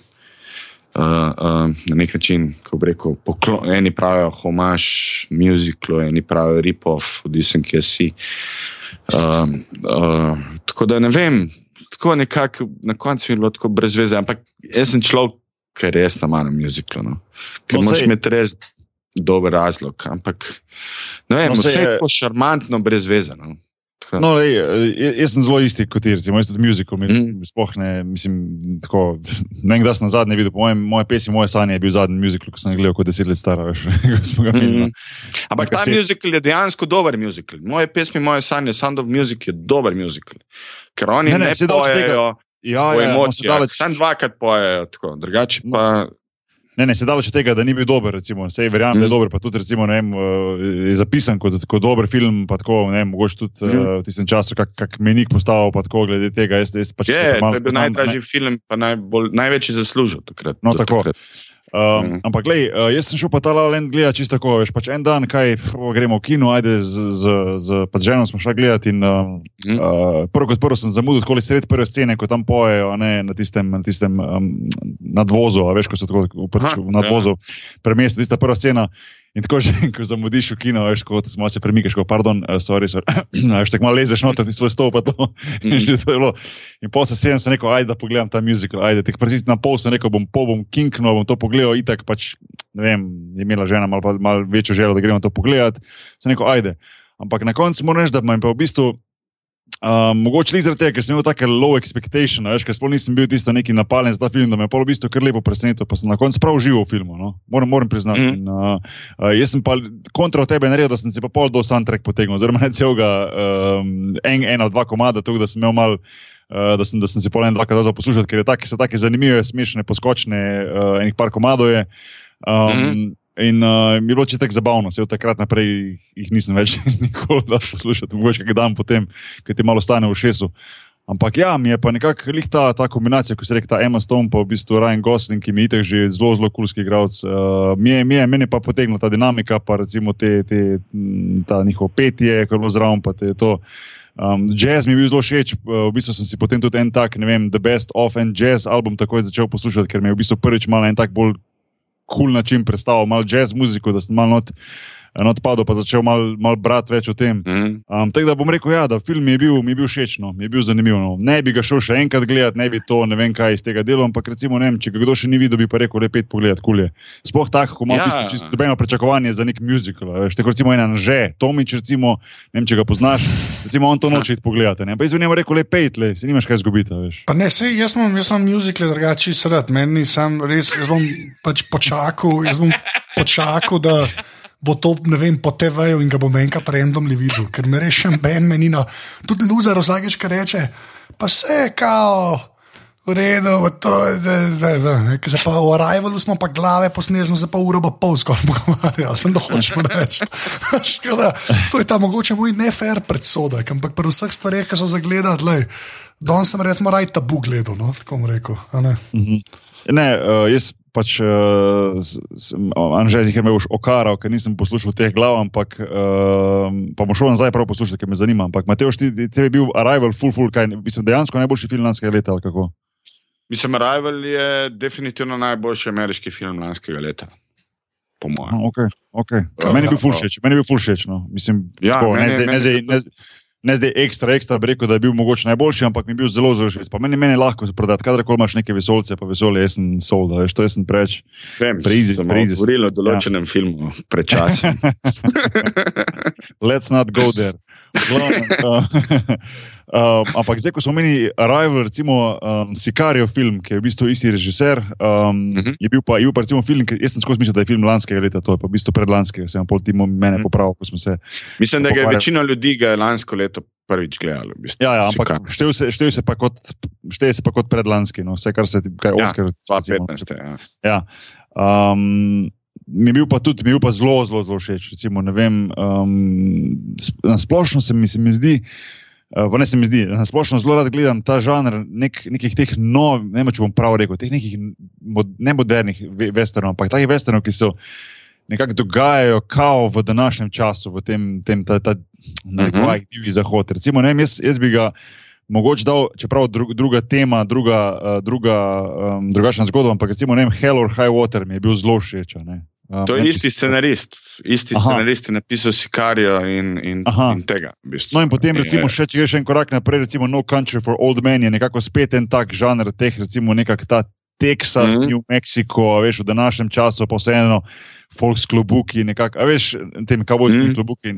uh, uh, na nek način, ko bi rekel, poklon, eni pravijo homaž, muziklo, eni pravijo rip-off, odvisen, kje si. Uh, uh, tako da ne vem, tako nekako na koncu je bilo tako brez veze, ampak jaz sem človek, ki res na malem muziklu. No. Ker No, moraš imeti res dober razlog, ampak ne vem, No, vse je tako šarmantno, brez veze. No. No, lej, eh, jaz sem zelo isti kot ti, recimo, jaz tudi muzikal, Mm. mm. sploh ne, mislim, tako, ne kdaj sem na zadnje videl, po mojem, moje pesmi, moje sanje je bil zadnji muzikal, ko sem ga gledal kot deset let star, imeli. no. Ampak ta muzikal je dejansko dober muzikal. Moje pesmi, moje sanje, Sound of Music je dober muzikal. Ker oni Ne, ne, ne, pojejo Ja, ja, no, daleč, Sam dvakrat pojejo tako, drugače No. Ne, ne, se daleč od tega, da ni bil dober, recimo, sej verjamem, mm. da je Mhm. dober, pa tudi, recimo, ne vem, eh, je zapisan kot, kot dober film, pa tako, ne vem, mogoče tudi mm. Uh, v tistem času, kak, kak menik postavil, pa tako, glede tega, jaz, jaz pač Je, to je bil najdražji film, pa najbolj, največji zaslužek takrat. No, tako. takrat. Um, mm. Ampak, gledaj, uh, jaz sem šel pa ta Laland gledati čisto tako, veš, pač en dan, kaj fro, gremo v kino, ajde z, z, z, ženom smo šli gledati. In, uh, mm. uh, prvo kot prvo sem zamudil, tako sred prve scene, ko tam pojejo ne, na tistem, na tistem um, nadvozu, veš, ko so tako v, pač, v nadvozu, ja. premestu, tista prva scena. In tako že, ko zamudiš v kino, veš, ko se malo premikaš, kot pardon, uh, sorry, sorry. veš, tako malo lezeš noter, ti svoj stol pa to. Mm. in pol se sedem, sem rekel, ajde, da pogledam ta musical, ajde, tako precis na pol sem rekel, bom pol bom kinknil, bom to pogledal, itak pač, ne vem, je imela žena malo mal večjo željo, da gremo to pogledati. Sem rekel, ajde. Ampak na koncu moram reči, da imam pa v bistvu Um, mogoče le zaradi tega, ker sem imel tako low expectation, veš, ker sploh nisem bil tisto neki napaljen za ta film, da me je polo v bistvu kar lepo presenetil, pa sem na koncu prav živel v filmu. No? Moram, moram priznati. Mm. In, uh, uh, jaz sem pa kontra od tebe naredil, da sem si pa pol do soundtrack potegnil, oziroma ne celega um, en, en ali dva komada, tako da sem imel mal. Da, sem, da sem si pol en, dva kazal poslušati, ker je taki, so tako zanimive, smešne, poskočne, uh, enih par komadov je. Um, mm. In uh, je bilo čisto zabavno, se od takrat naprej jih nisem več nikoli dal poslušati, mogoče kaj dan potem, ker ti malo stane v šesu. Ampak ja, mi je pa nekako ta, ta kombinacija, ko se reče ta Emma Stone, pa v bistvu Ryan Gosling, ki mi je že zelo, zelo kulski igralec. Uh, mi je, mi je, meni pa potegnila ta dinamika, pa recimo te, te, ta njihovo petje, je bilo zraven, pa te to. Um, jazz mi je bil zelo všeč, uh, v bistvu sem si potem tudi en tak, ne vem, The Best of and Jazz album takoj začel poslušati, ker mi je v bistvu prvič malo en tak bolj kul cool način predstavil, malo jazz muziko, da sem malo not, not padel, pa začel malo mal brati več o tem. Mm. Um, tako da bom rekel, ja, da film je bil, mi je bil všeč, no, mi je bil zanimiv. No. Ne bi ga šel še enkrat gledati, ne bi to, ne vem kaj iz tega dela, ampak recimo, ne vem, če ga kdo še ni videl, bi pa rekel, le pet pogled, kulje. Sploh tako, ko imaš ja. čisto dobeno pričakovanje za nek muzikal. Veš, tako recimo ena že, Tomič, recimo, ne vem, če ga poznaš, recimo on to noče pogledati. Ne? Pa izven njemu rekel, le pet, le, se nimaš kaj zgubiti. Pa ne, sej, jaz imam, jaz imam muzikle drugače srd, meni sem res, jaz bom pač počakal, jaz bom počakal, da bo to, ne vem, po TV-ju in ga bom enkrat randomly videl, ker me rešim Ben menina. Tudi Luzer vsakeč, ki reče, pa vse kao. V redu, to je. Ker se pa v Arrivalu smo pa glave smo se pa uro pa pol skoraj pogovarjali, sem da hočemo reči. to je ta mogoče moj nefer predsodek, ampak pri vseh stvareh, ki so zagledali, danes sem res moraj tabu gledal, no, tako bom rekel. Ne, -hmm. ne uh, jaz pač uh, Anžej jih je imel už okaral, ker nisem poslušal teh glav, ampak uh, pa bom šel nazaj prav poslušati, ker me zanima. Ampak Mateo, ti, ti je bil Arrival, full, full, kaj, mislim, dejansko najboljši film lanskega leta, ali kako? Mislim, Arrival je definitivno najboljši ameriški film lanskega leta. Po mojem. No, okay, okay. Meni je bil full všeč, meni je bil full všeč. No. Mislim, ja, tako, meni, ne, zdaj, ne, zdaj, ne, zdaj ekstra, ekstra, bi rekel, da je bil mogoče najboljši, ampak mi je bil zelo, zelo všeč. Pa meni, meni je lahko prodati, kadarkoli imaš neke vesolce, pa vesolje, jaz sem sol, da veš, to jaz sem preveč. Prizi, prizi. Govorili o določenem ja. filmu, prečasno. Let's not go there. Uh, ampak zdaj, ko smo imeli Arrival, recimo um, Sicarijo film, ki je v bistvu isti režiser, um, uh mhm. -huh. je bil pa, je bil pa recimo film, ki, jaz sem skozi mislil, da je film lanskega leta, to je pa v bistvu predlanskega, sem pol timo mene mhm. popravil, ko smo se. Mislim, da je večina ljudi ga je lansko leto prvič gledalo. V bistvu. Ja, ja ampak šteje se, štej se, se pa kot predlanski, no, vse kar se ti, kaj je ja, Oscar. 2015, ja. ja. Um, Mi je bil pa tudi, bil pa zelo, zelo, zelo všeč. Recimo, vem, um, na splošno se mi, se mi zdi, uh, Uh, ne se mi zdi, na splošno zelo rad gledam ta žanr nek, nekih teh novih, ne vem, če bom prav rekel, teh nekih mod, ne modernih westernov, ampak takih westernov, ki se nekako dogajajo kao v današnjem času, v tem, tem ta, ta uh -huh. divji zahod. Recimo, vem, jaz, jaz bi ga mogoče dal, čeprav dru, druga tema, druga, uh, druga, um, drugačna zgodba, ampak recimo, ne vem, Hell or High Water mi je bil zelo všeč. To je isti scenarist, isti Aha. scenarist je napisal Sikarijo in, in, in tega. V bistvu. No, in potem, recimo, še, če greš en korak naprej, recimo No Country for Old Men je nekako spet en tak žanr teh, recimo, nekako ta Teksas, mm -hmm. New Mexico, veš, v današnjem času pa vseeno, Folks klubuki, nekako, veš, tem kavbojskimi mm -hmm. klubuki.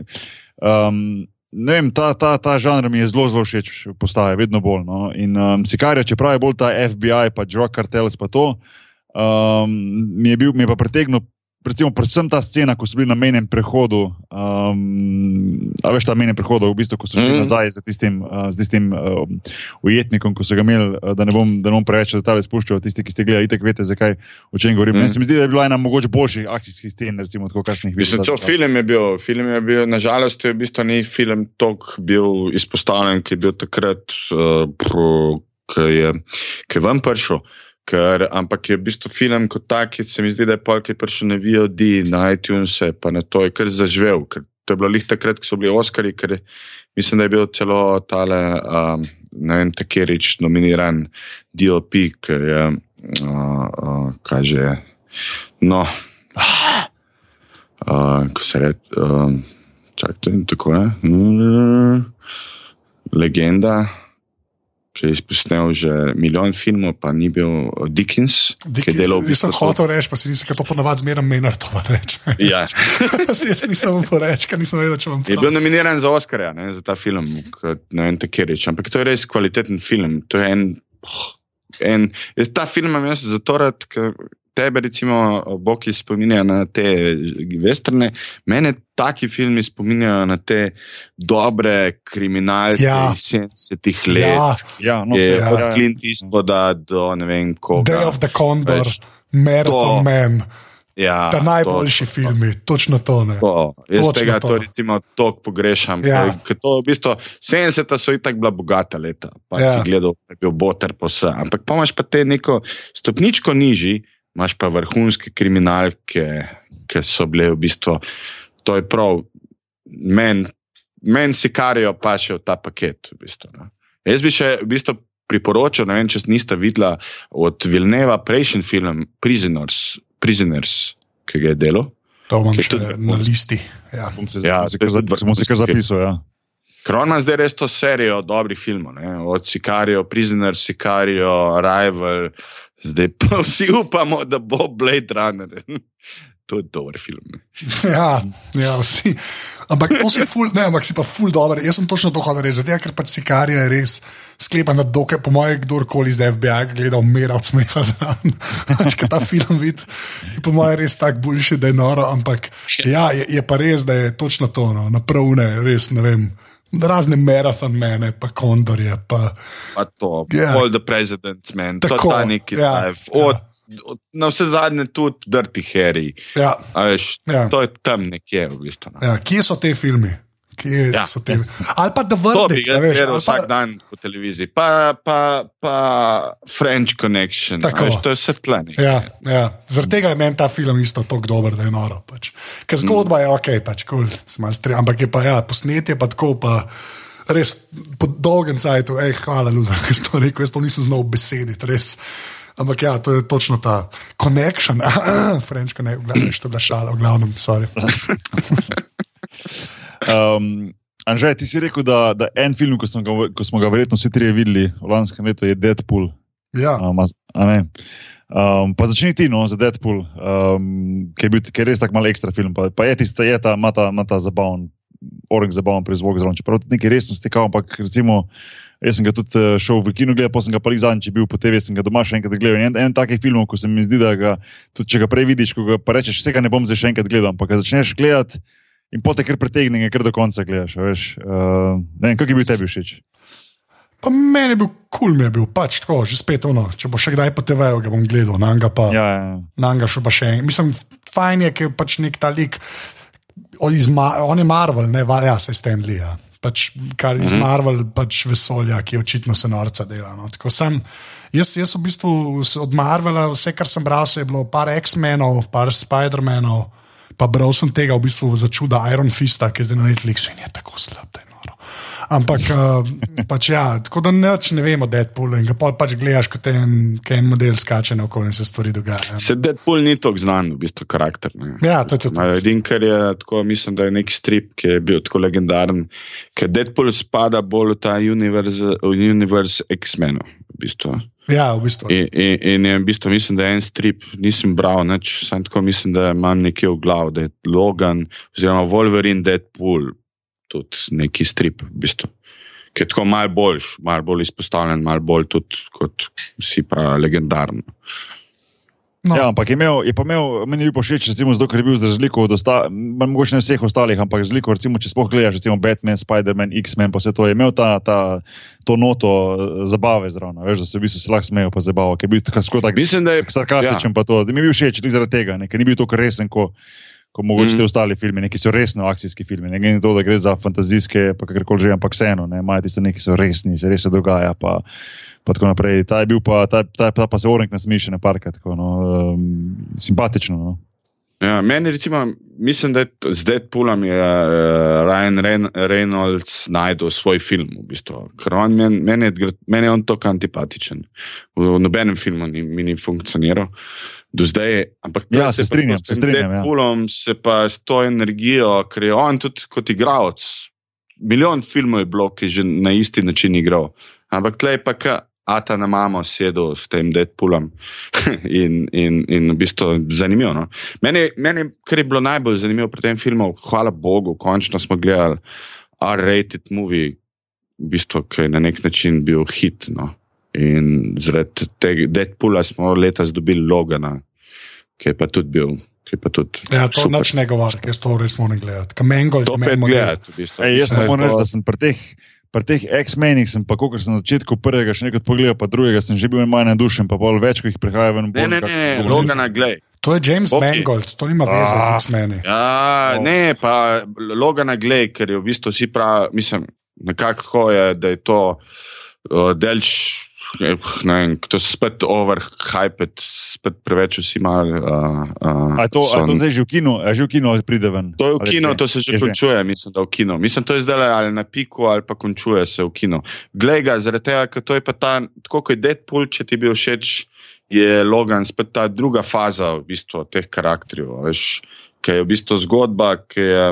Um, ne vem, ta, ta, ta žanr mi je zelo, zelo všeč, postaje vedno bolj. No? In um, Sikarija, čeprav je bolj ta FBI, pa Drug Cartels, pa to, um, mi, je bil, mi je pa pretegnil recimo, predvsem ta scena, ko so bili na menem prehodu, um, a veš, ta menem prehodu, v bistvu, ko so šli mm. nazaj z tistim, uh, z tistim uh, ujetnikom, ko so ga imeli, uh, da ne bom, da ne bom preveč detalje spuščal, tisti, ki ste gledali, itek veste, zakaj, o čem govorim. Mm. Se mi zdi, da je bila ena mogoče boljših akcijskih scen, recimo, tako kasnih videl. Mislim, film je bil, film je bil, nažalost, je v bistvu ni film tok bil izpostavljen, ki je bil takrat, uh, ki je, ki je vam prišel. Ker, ampak je v bistvu film kot tak, ki se mi zdi, da je polk je prišel na VOD, na iTunes, pa na to je kar zaživel. Ker to je bilo lih takrat, ko so bili Oscari, ker mislim, da je bil celo tale, um, ne vem, takerič nominiran DOP, ker je, uh, uh, kaže, no, uh, ko se reče, um, čakajte, tako je, mm, legenda ki je izpustil že milijon filmov, pa ni bil Dickens. Dickens jaz sem hotel reči, pa si nisem to ponovadi zmeraj menil, to pa reče. Ja. jaz nisem mu rekel, ker nisem vedel, če vam je. Je bil nominiran za Oscarja ne, za ta film, kot, ne vem, tako reči. Ampak to je res kvaliteten film. To je en. Oh, en ta film imam jaz zato rad, ker tebe, recimo, Boki spominjajo na te vesterne, mene taki filmi spominjajo na te dobre kriminalce ja. iz 70-ih let. Ja, ja, no, je, ja, od. Clint Eastwooda do ne vem koga. Day of the Condor, Marathon Man. Ja, Ta najboljši točno, filmi, točno to. to jaz točno tega to. To, recimo, toliko pogrešam. Ja. Kaj, to, v bistvu, 70-ta so itak bila bogata leta, pa ja. si gledal, da je bil boter po vse. Ampak pa imaš pa te neko stopničko nižji, imaš pa vrhunske kriminalke, ki so bile v bistvu. To je prav, meni men si karijo pa še v ta paket. V bistvu, no. Jaz bi še v bistvu priporočil, ne vem, če niste videli od Vilneva prejšnji film Prisoners, Prisoners ki ga je delo. To imam še tudi na listi. Ja, ja smo si kar zapisali. Ja. Kron ima zdaj res to serijo dobrih filmov, ne? od Sicarijo, Prisoners, Sicarijo, Rival, Zdaj pa vsi upamo, da bo Blade Runner. To je dober film. Ja, ja, vsi. Ampak to si, ful, ne, ampak si pa ful dobro. Jaz sem točno to hodil reči, ker pač Sikarija je res sklepa na doke, po mojem, kdorkoli iz FBI gleda, umira od smeha zraven. Pač, ker ta film vidi, po mojem, res tako boljši, da je noro. Ampak ja, je, je pa res, da je točno to, no, napravne, res ne vem razne marathon mene, pa kondorje. Pa, pa to, yeah. Ja. all the presidents, men, je ta neki ja, life. Od, ja. od, na vse zadnje tudi Dirty Harry. Ja. Veš, ja. To je tam nekje v bistvu. No. Ja, kje so te filme? Kje ja. so te? Ali pa da vrti. Ja, veš, vsak pa... dan po televiziji, pa, pa, pa French Connection. Veš, to je svetlene. Ja, ja. Zaradi tega je meni ta film isto tako dober, da je noro. Pač. Ker zgodba mm. je ok, pač, cool, ampak je pa ja, posnetje pa tako. Pa, Res po dolgem času, hej, hvala, Luza, ker si to rekel, jaz to nisem znal besediti, res. Ampak ja, to je točno ta connection, French connection, gledaj, što je bila šala, v glavnem, sorry. Um, Anže, ti si rekel, da, da en film, ko smo, ga, ko smo ga verjetno vsi trije videli v lanskem letu, je Deadpool. Ja. Um, um, pa začni ti no, za Deadpool, um, ki, je bil, ki je res tako malo ekstra film. Pa, pa je tista, je ta, ima ta, ta zabaven, orang zabaven prizvok zraven. Čeprav tudi nekaj resnosti, kao, ampak recimo. Jaz sem ga tudi eh, šel v kino gledati, pa sem ga pa zadnjič bil po TV, sem ga doma še enkrat gledal. En, en takih filmov, ko se mi zdi, da ga, tudi če ga prej vidiš, ko ga pa rečeš, vsega ne bom zdaj še enkrat gledal, ampak ga začneš gledati in potem kar pretegne, kar do konca gledaš. Uh, ne vem, kako je bil tebi všeč. Pa meni je bil kul, cool je bil pač tako, že spet ono. Če bo še kdaj po TV-ju, ga bom gledal, na njega pa. Ja, ja. ja. Na njega še pa še en. Mislim, fajn je, ker je pač nek ta lik, on je Marvel, ne valja se Stanley. Ja. Pač, kar iz mm -hmm. Marvel, pač vesolja, ki očitno se norca dela. No. Sem, jaz, jaz v bistvu od Marvela, vse kar sem bral, je bilo par X-menov, par Spider-manov pa bral sem tega v bistvu za čuda Iron Fista, ki je zdaj na Netflixu in je tako slab, da je noro. Ampak, uh, pač ja, tako da neč ne vemo, Deadpool in ga pač gledaš, kot en, en model skače na okolje in se stvari dogajajo. Se Deadpool ni tako znan, v bistvu karakter. Ne. Ja, to je tudi. Edin, ker je tako, mislim, da je nek strip, ki je bil tako legendaren, ker Deadpool spada bolj v ta univerz, univerz X-menov, v bistvu. Ja, v bistvu. In, in, in v bistvu mislim, da je en strip, nisem bral, samo tako mislim, da imam nekaj v glavu, da je Logan, oziroma Wolverine, Deadpool, tudi neki strip, v bistvu. ki je tako malo bolj, malo bolj izpostavljen, malo bolj tudi kot vsi pa legendarni. No. Ja, ampak je, imel, je pa imel, meni je bil všeč, zato ker je bil za razliko od ostalih, mogoče ne vseh ostalih, ampak za razliko, recimo, če spoh gledaš, recimo Batman, Spider-Man, X-Men, pa vse to je imel ta, ta, to noto eh, zabave zraven, veš, da se v bistvu se lahko smejo pa zabavo, ker je bil tako tak, Mislim, da je sarkastičen, ja. pa to, da mi je bil všeč tudi zaradi tega, ne, ker ni bil tako resen, ko, kot mogoče Mhm. te ostali filmi, neki so resno akcijski filmi. Ne glede na to, da gre za fantazijske, pa kakorkoli že, ampak vseeno, ne, imajo tiste neki, ki so resni, se res se dogaja. Pa, pa tako naprej. Ta je bil pa, ta, ta, ta pa se ornik nasmeji še na parkrat, tako no, um, simpatično. No. Ja, meni, recimo, mislim, da je to- z Deadpoolom je uh, Ryan Reyn- Reynolds najdel svoj film. V bistvu. Ker on, meni, meni, je, meni je on tako antipatičen. V, v nobenem filmu ni, mi ni funkcioniral. Do zdaj, ampak Ja, se strinjam, se strinjam, ja. Deadpoolom se pa s to energijo, ker je on tudi kot igralec. Milijon filmov je bilo, ki je že na isti način igral. Ampak tle je pa ka. Ata na mamo sedel s tem Deadpoolom in, in, in v bistvu zanimivo. No? Meni, meni, kar je bilo najbolj zanimivo pri tem filmu, hvala Bogu, končno smo gledali R-rated movie, v bistvu, ki je na nek način bil hit. No? In zaradi tega Deadpoola smo letos dobili Logana, ki je pa tudi bil. Pa tudi Ja, to super. noč ne govori, jaz to res moram gledati. Kamengo To je gledati. V bistvu. Ej, jaz moram to- reči, da sem pri teh. Pri teh X-menih sem, pa kot sem na začetku prvega še nekaj pogledal, pa drugega sem že bil manj navdušen, pa bolj več, ko jih prihaja ven. Ne, ne, ne. Logana, glej. To je James okay. Mangold, to nima veze z Ah. X-meni. Ja, Oh. ne, pa Logana glej, ker je v bistvu vsi pravi, mislim, nekako je, da je to uh, delč. Vem, to se spet overhyped, spet preveč vsi malo. Uh, uh, A je to, a je to zdaj že v kinu, a je že v kinu pride ven? To je v kaj? to se že Je končuje, mislim, da v kino. Mislim, to je zdaj ali na piku, ali pa končuje se v kino. Glej ga, zaradi tega, ker to je pa ta, tako kot je Deadpool, če ti je bil všeč, je Logan spet ta druga faza v bistvu teh karakterjev. Veš, ki je v bistvu zgodba, ki je.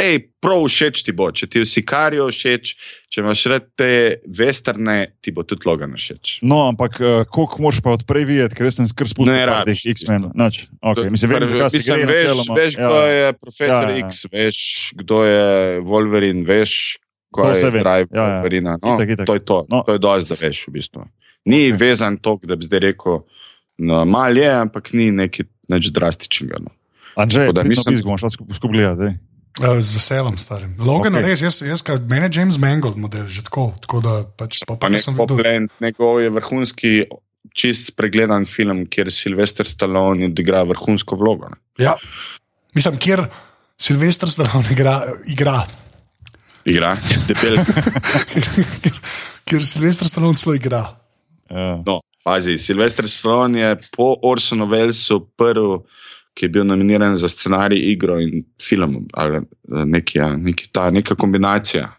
Ej, prav všeč ti bo, če ti je Sikario všeč, če imaš rad te westerne, ti bo tudi Logan všeč. No, ampak uh, koliko moraš pa odprej videti, ker sem skr spustil Ne rabiš, X-Men. Nič, okay. Mislim, vem, zakaj mislim, gre veš, načeloma. veš, kdo Ja. je profesor Ja, ja, ja. X, veš, kdo je Wolverine, veš, vse je drive Ja, ja. Wolverina. No, Itak, itak. To je to, No. to je dosti, da veš v bistvu. Ni Ok. vezan to, da bi zdaj rekel, no, mal je, ampak ni nekaj drastičnega. No. Anže, da mislim, da šli skupaj skup gledati. daj. Uh, z veseljem starim. Logan, Ok. okay. res, jaz, jaz, jaz meni je James Mangold model, že tako. tako da, pač, pa, pa Pa nek nisem videl. pogled, njegov je vrhunski, čist pregledan film, kjer Sylvester Stallone odigra vrhunsko vlogo. Ne. Ja. Mislim, kjer Silvestr Stallone igra. igra. Igra, debel. kjer Silvestr Stallone celo igra. Ja. No, fazi, Silvester Stallone je po Orsonu Wellsu prvi, ki je bil nominiran za scenarij, igro in film, ali eh, neki, ja, neki, ta, neka kombinacija.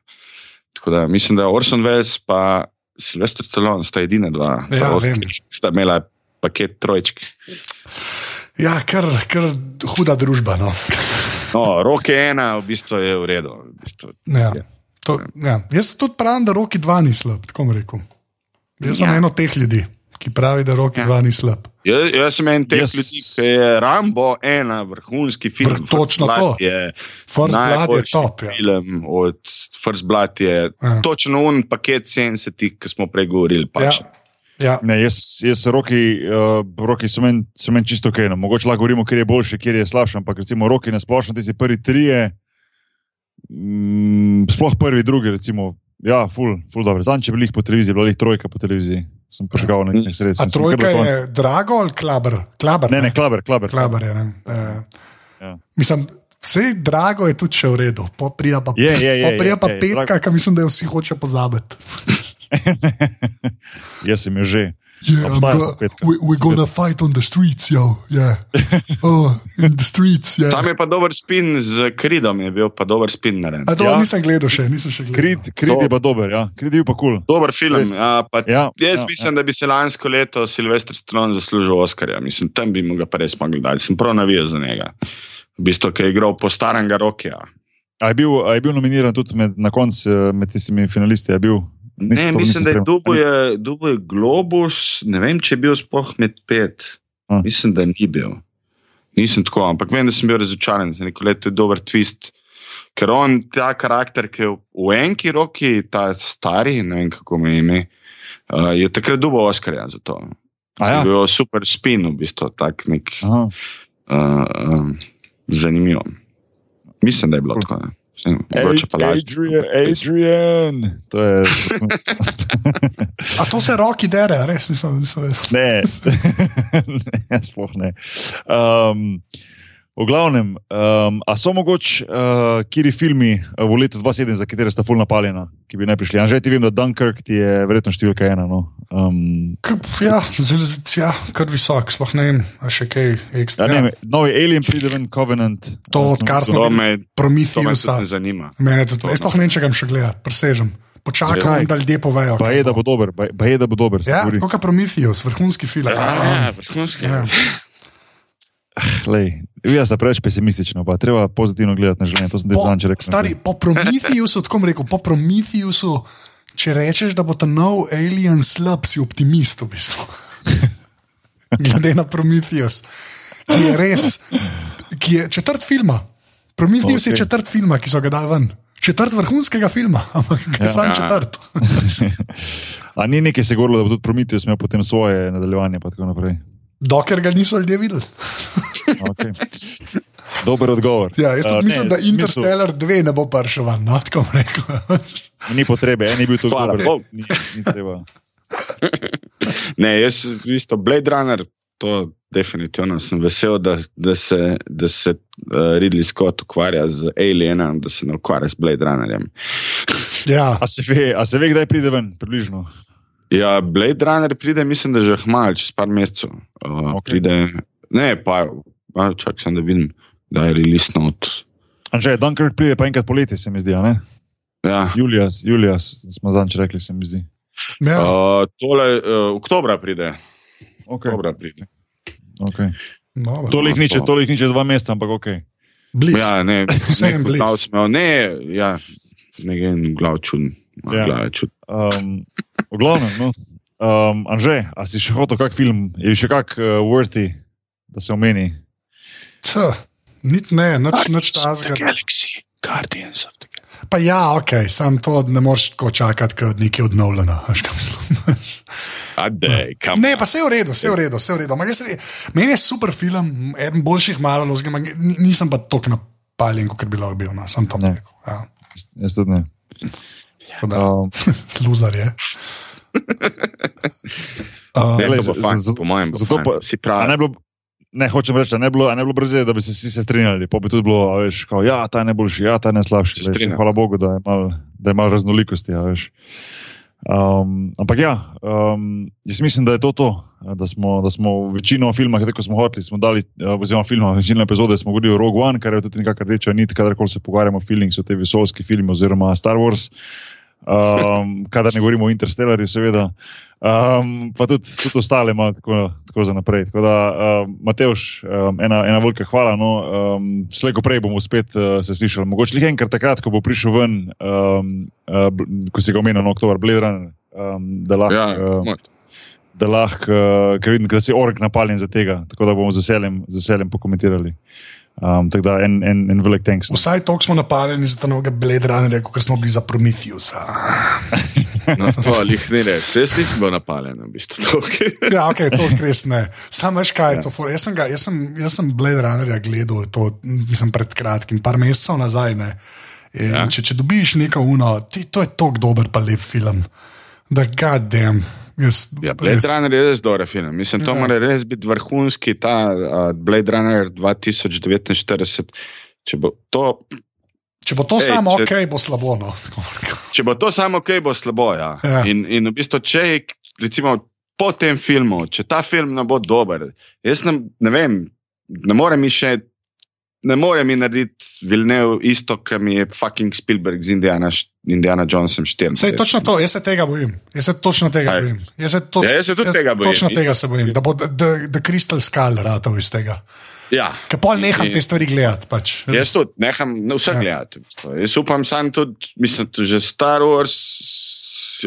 Tako da mislim, da Orson Welles in Silvester Stallone sta edina dva, Ja, ki sta imela paket trojčk. Ja, kar, kar huda družba. No. No, roke ena, v bistvu je v redu. V bistvu. Ja. Ja. To, ja. Jaz tudi pravim, da roki dva ni slab, tako rekel. Jaz sem Ja. eno teh ljudi, ki pravi, da roki Ja. ja. dva ni slab. Jaz, jaz sem en teh yes. ljudi, ki je Rambo ena, vrhunski film. Vrh- točno First Blood to. Je First Blood je top. Ja. Film od First Blood je Ja. točno un paket 70, ki smo prej govorili. Pač. Ja. Ja. Ne, jaz, jaz roki, uh, roki so meni men čisto ok. No. Mogoče lahko govorimo, kje je boljše, kje je slabše, ampak recimo roki na splošno, ti si prvi trije, mm, sploh prvi, drugi, recimo, ja, full, full dobro. Zanj, če bi jih po televiziji, bila jih trojka po televiziji, sem požgal na nekaj sredstev. A trojka je drago ali klaber? klaber Ne, ne, klaber, klaber. Klaber je. Ne? Uh, Ja. Mislim, vse drago je tudi še v redu, pa prija pa, Je, je, je, pa, prija je, pa je, petka, ki mislim, da jo vsi hoče pozabiti. Jaz sem jo že. Yeah, petka. we, we're gonna fight on the streets, yo. Yeah. Oh, in the streets, yeah. Tam je pa dober spin z Kridom, je bil pa dober spin narejen. A to Ja. ja. nisem gledal še, nisem še gledal. Krid, krid je pa dober, ja. Krid je pa kul. Cool. Dober film. Res. Ja, pa Ja, jaz ja, mislim, da bi se lansko leto Silvestr Stallone zaslužil Oscarja. Mislim, tam bi mu ga pa res mogli dati. Sem prav navijal za njega. V bistvu, ki je igral po starega Rokija. A je bil, a je bil nominiran tudi med, na koncu med tistimi finalisti? Je bil? Ne, Nisem to- mislim, da je. Dubo je, Dubo je Globus, ne vem, če je bil sploh med pet. A. Mislim, da ni bil. Nisem tako, ampak vem, da sem bil razočaran, da je to dober twist. Ker on, ta karakter, ki je v- enki roki, ta stari, ne vem kako me ime, uh, je takrat dubo Oscarja za to. A ja. Je bil super spin, v bistvu, tak nek Aha. uh, um, zanimiv. Mislim, da je bilo tako. ne. Lažje. Adrian, Adrian. To je. A to se roki dere, res nisem. nisem vedel. ne, ne, sploh ne. Um, V glavnem, um, a so mogoče uh, kiri filmi uh, v letu 2007, za katere sta full napaljena, ki bi ne prišli? Anže ti vem, da Dunkirk ti je verjetno številka ena. No? Um, ja, zelo, ja, kar visok, sploh ne vem, a še kaj ekstra. ja, ne, vem, novi Alien pride ven, Covenant. To, odkar To smo videli to me zanima. mene tudi, To, jaz sploh ne vem, če ga še gledati, presežem. Počakam, Zakaj? da ljudje povejo. Pa je, da bo dober, pa je- da bo dober. se Ja, kot Prometheus, vrhunski film. Ja, vrhunski. Ja. Lej, vi ste preveč pesimistični, pa treba pozitivno gledati na življenje. To sem Po, zadnjič rekel. stari, po Prometheusu, tako rekel, po Prometheusu, če rečeš, da bo ta nov alien slab, si optimist v bistvu. Glede na Prometheus, ki je res, ki je četrt filma. Prometheus okay. je četrt filma, ki so ga dal ven. Četrt vrhunskega filma, ampak ja, sam Ja. četrt. A ni nekaj se govorilo, da bo tudi Prometheus imel potem svoje nadaljevanje, pa tako naprej. Dokler ga niso ljudje videli. Okay. Dober odgovor. Ja, jaz tudi Uh, mislim, ne, da v smislu- Interstellar 2 ne bo prišel ven. No, tako rekel. Ni potrebe, en je bil tu Hvala dober. Ni, ni treba. Ne, jaz isto Blade Runner, to definitivno sem vesel, da, da se, da se uh, Ridley Scott ukvarja z Alienom, da se ne ukvarja z Blade Runnerjem. Ja, A se ve, a se ve kdaj pride ven, približno? Ja, Blade Runner pride, mislim, da že hmal, čez par mesecev. Uh, Ok. okay. pride, ne, pa čakaj, sem da vidim, da je release note. Anže, Dunkirk pride pa enkrat poleti, se mi zdi, a ne? Ja. Julija, Julija smo zadnjič rekli, se mi zdi. ja. Uh, tole, uh, oktobra pride. Okay. Oktobra pride. Okay. no, Tolik niče, to. tolik niče dva meseca, ampak ok. blizu. Ja, ne, Vseeno ne, blizu. kot smo, ne, ja, ne, en glav čuden. Ja. Um, v glavnem, no. um, Anže, a si še hotel kak film, je še kak uh, worthy, da se omeni? Tja, Nit ne, noč, noč tazga. Galaxy, Guardians of the Galaxy. Pa ja, ok, sam to ne moreš tako čakati, kot nekaj odnovljeno. veš, kaj mislim. Adej, kam? Ne, pa vse je v redu, vse je v redu, vse je v redu. Ampak jaz re- Meni je super film, eden boljših malo, nisem pa tako napaljen, kot bi lahko bil. No, sem to Ne. rekel. Ja, Jaz tudi ne. Tako da, Um, loser je. Uh, Ne, glej, to z- fajn, po mojem, zato fajn. pa- si a pravi. ne, bilo, ne hočem reči, a ne bilo, a ne bilo brzo, da bi se vsi se strinjali. Pa bi tudi bilo, a veš, kao, ja, ta je najboljši, ja, ta je najslabši. Hvala Bogu, da je malo mal raznolikosti. a veš. Um, ampak ja, um, jaz mislim, da je to to, da smo, da smo večino filma, tako smo hoteli, smo dali, uh, oziroma filma, večino epizode smo govorili o Rogue One, kar je tudi nekakšna rdeča nit, kadarkoli se pogovarjamo o filmih, so te vesoljski filmi oziroma Star Wars. Um, kadar ne govorimo o Interstellarju, seveda, um, pa tudi, tudi ostale, malo tako, tako za naprej. Tako da, um, Mateoš, um, ena, ena velika hvala. No, um, Slejko prej bomo spet uh, se slišali. Mogoče le enkrat takrat, ko bo prišel ven, um, uh, ko si ga omenil, no, oktober, Runner, um, da lahko. Ja, uh, da lahko, uh, ker vidim, da si org napaljen za tega, tako da bomo z veseljem, z veseljem pokomentirali. Um, tako da en, en, en velik thanks. no. Vsaj toliko smo napaljeni za ta novega Blade Runnerja, kot smo bili za Prometheusa. No, to ali ne res. Jaz nisem bil napaljen, v bistvu. To, okay. Ja, ok, to res ne. Sam veš, kaj je to. for- Jaz sem, ga, jaz sem, jaz sem Blade Runnerja gledal, to mislim pred kratkim, par mesecev nazaj. Ne. In Ja. Če, če dobiš neko uno, ti, to je tako dober, pa lep film. Da, gadem. Jaz, Ja, Blade res- Runner je res dober film. Mislim, to Ja. mora res biti vrhunski, ta uh, Blade Runner 2049. Če bo to, Če bo to Ej, samo če- ok, bo slabo. No. Če bo to samo ok, bo slabo. Ja. Ja. In, in v bistvu, če je, recimo, po tem filmu, če ta film ne bo dober, jaz ne, ne vem, ne morem mi še. Ne more mi narediti Vilnev isto, kar mi je fucking Spielberg z Indiana, Indiana Jonesom 4. Sej, točno to, jaz se tega bojim. Jaz se točno tega Kaj? bojim. Jaz se, toč, Ja, jaz se tudi tega bojim. Točno tega se bojim, da bo The, Crystal Skull ratov iz tega. Ja. Ker pol neham te stvari gledati. Pač. Jaz tudi neham na vse Ja. gledati. Jaz upam, sam tudi, mislim, da že Star Wars,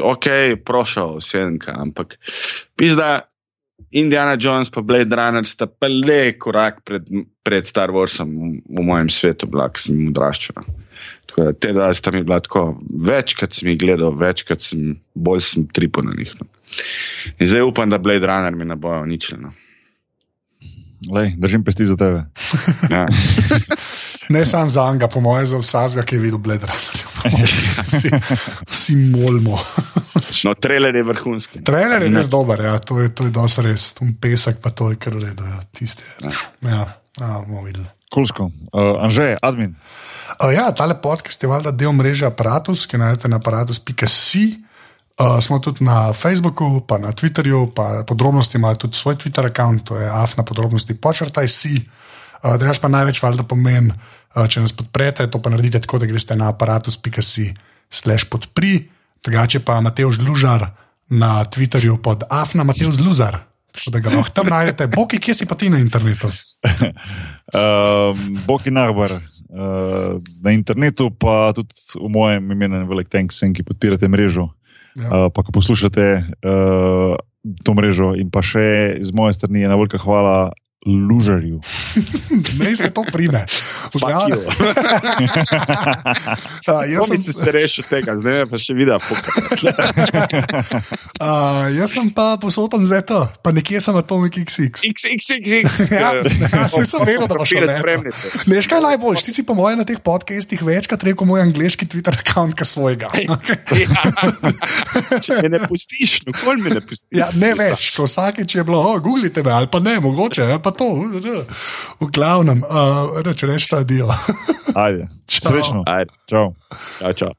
ok, prošel sedemka, ampak pizda. Indiana Jones pa Blade Runner sta pa le korak pred, pred Star Warsom v, v mojem svetu, bila, ki sem odraščal. Tako da te dva sta mi bila tako, večkrat sem jih gledal, večkrat sem bolj sem tripo na njih. No. In zdaj upam, da Blade Runner mi ne bojo ničelno. Lej, držim pesti za tebe. Ja. Ne samo za Anga, po mojem, za vsakega, ki je videl Runner. vsi, vsi molmo. No, trailer je vrhunski. Trailer je res dober, ja, to je, to je dosti res. Tum pesek pa to je kar redo. Ja, tiste. Ja, ja, bomo videli. Kulsko. Uh, Anže, admin. Uh, ja, tale podcast je valjda del mreže Apparatus, ki najdete na aparatus.si. Uh, smo tudi na Facebooku, pa na Twitterju, pa podrobnosti imajo tudi svoj Twitter račun, to je AF na podrobnosti počrtaj si. Uh, Drugač pa največ valjda pomeni, uh, če nas podprete, to pa naredite tako, da greste na aparatus.si slash podpri. Drugače pa Mateoš Lužar na Twitterju pod AF na Mateoš Luzar. Tako da ga lahko tam najdete. Boki, kje si pa ti na internetu? Uh, Boki Nahbar uh, na internetu, pa tudi v mojem imenu, velik tank, sem, ki podpirate mrežo. Ja. Uh, ko poslušate uh, to mrežo, in pa še z moje strani je na velika hvala Lužarju. Ne, se to prime. Glavnem-. Uh, jaz, sem, se rešil tega, zdaj me pa še videl. uh, jaz sem pa posoten za to, pa nekje sem Atomic XX. XXX. Ja, ja, saj sem vedel, da boš šel spremljate. Veš kaj najboljš? Ti si po mojem na teh podcastih večkrat rekel moj angliški Twitter račun, kot svojega. Ja. Če me ne pustiš, nikoli me ne pustiš. Ja, ne več, ko vsakeč je bilo, oh, googlite me ali pa ne, mogoče, ali pa to. V glavnem, uh, reče, reči ta dio. Ajde, srečno. Ajde, Čau. čau, čau.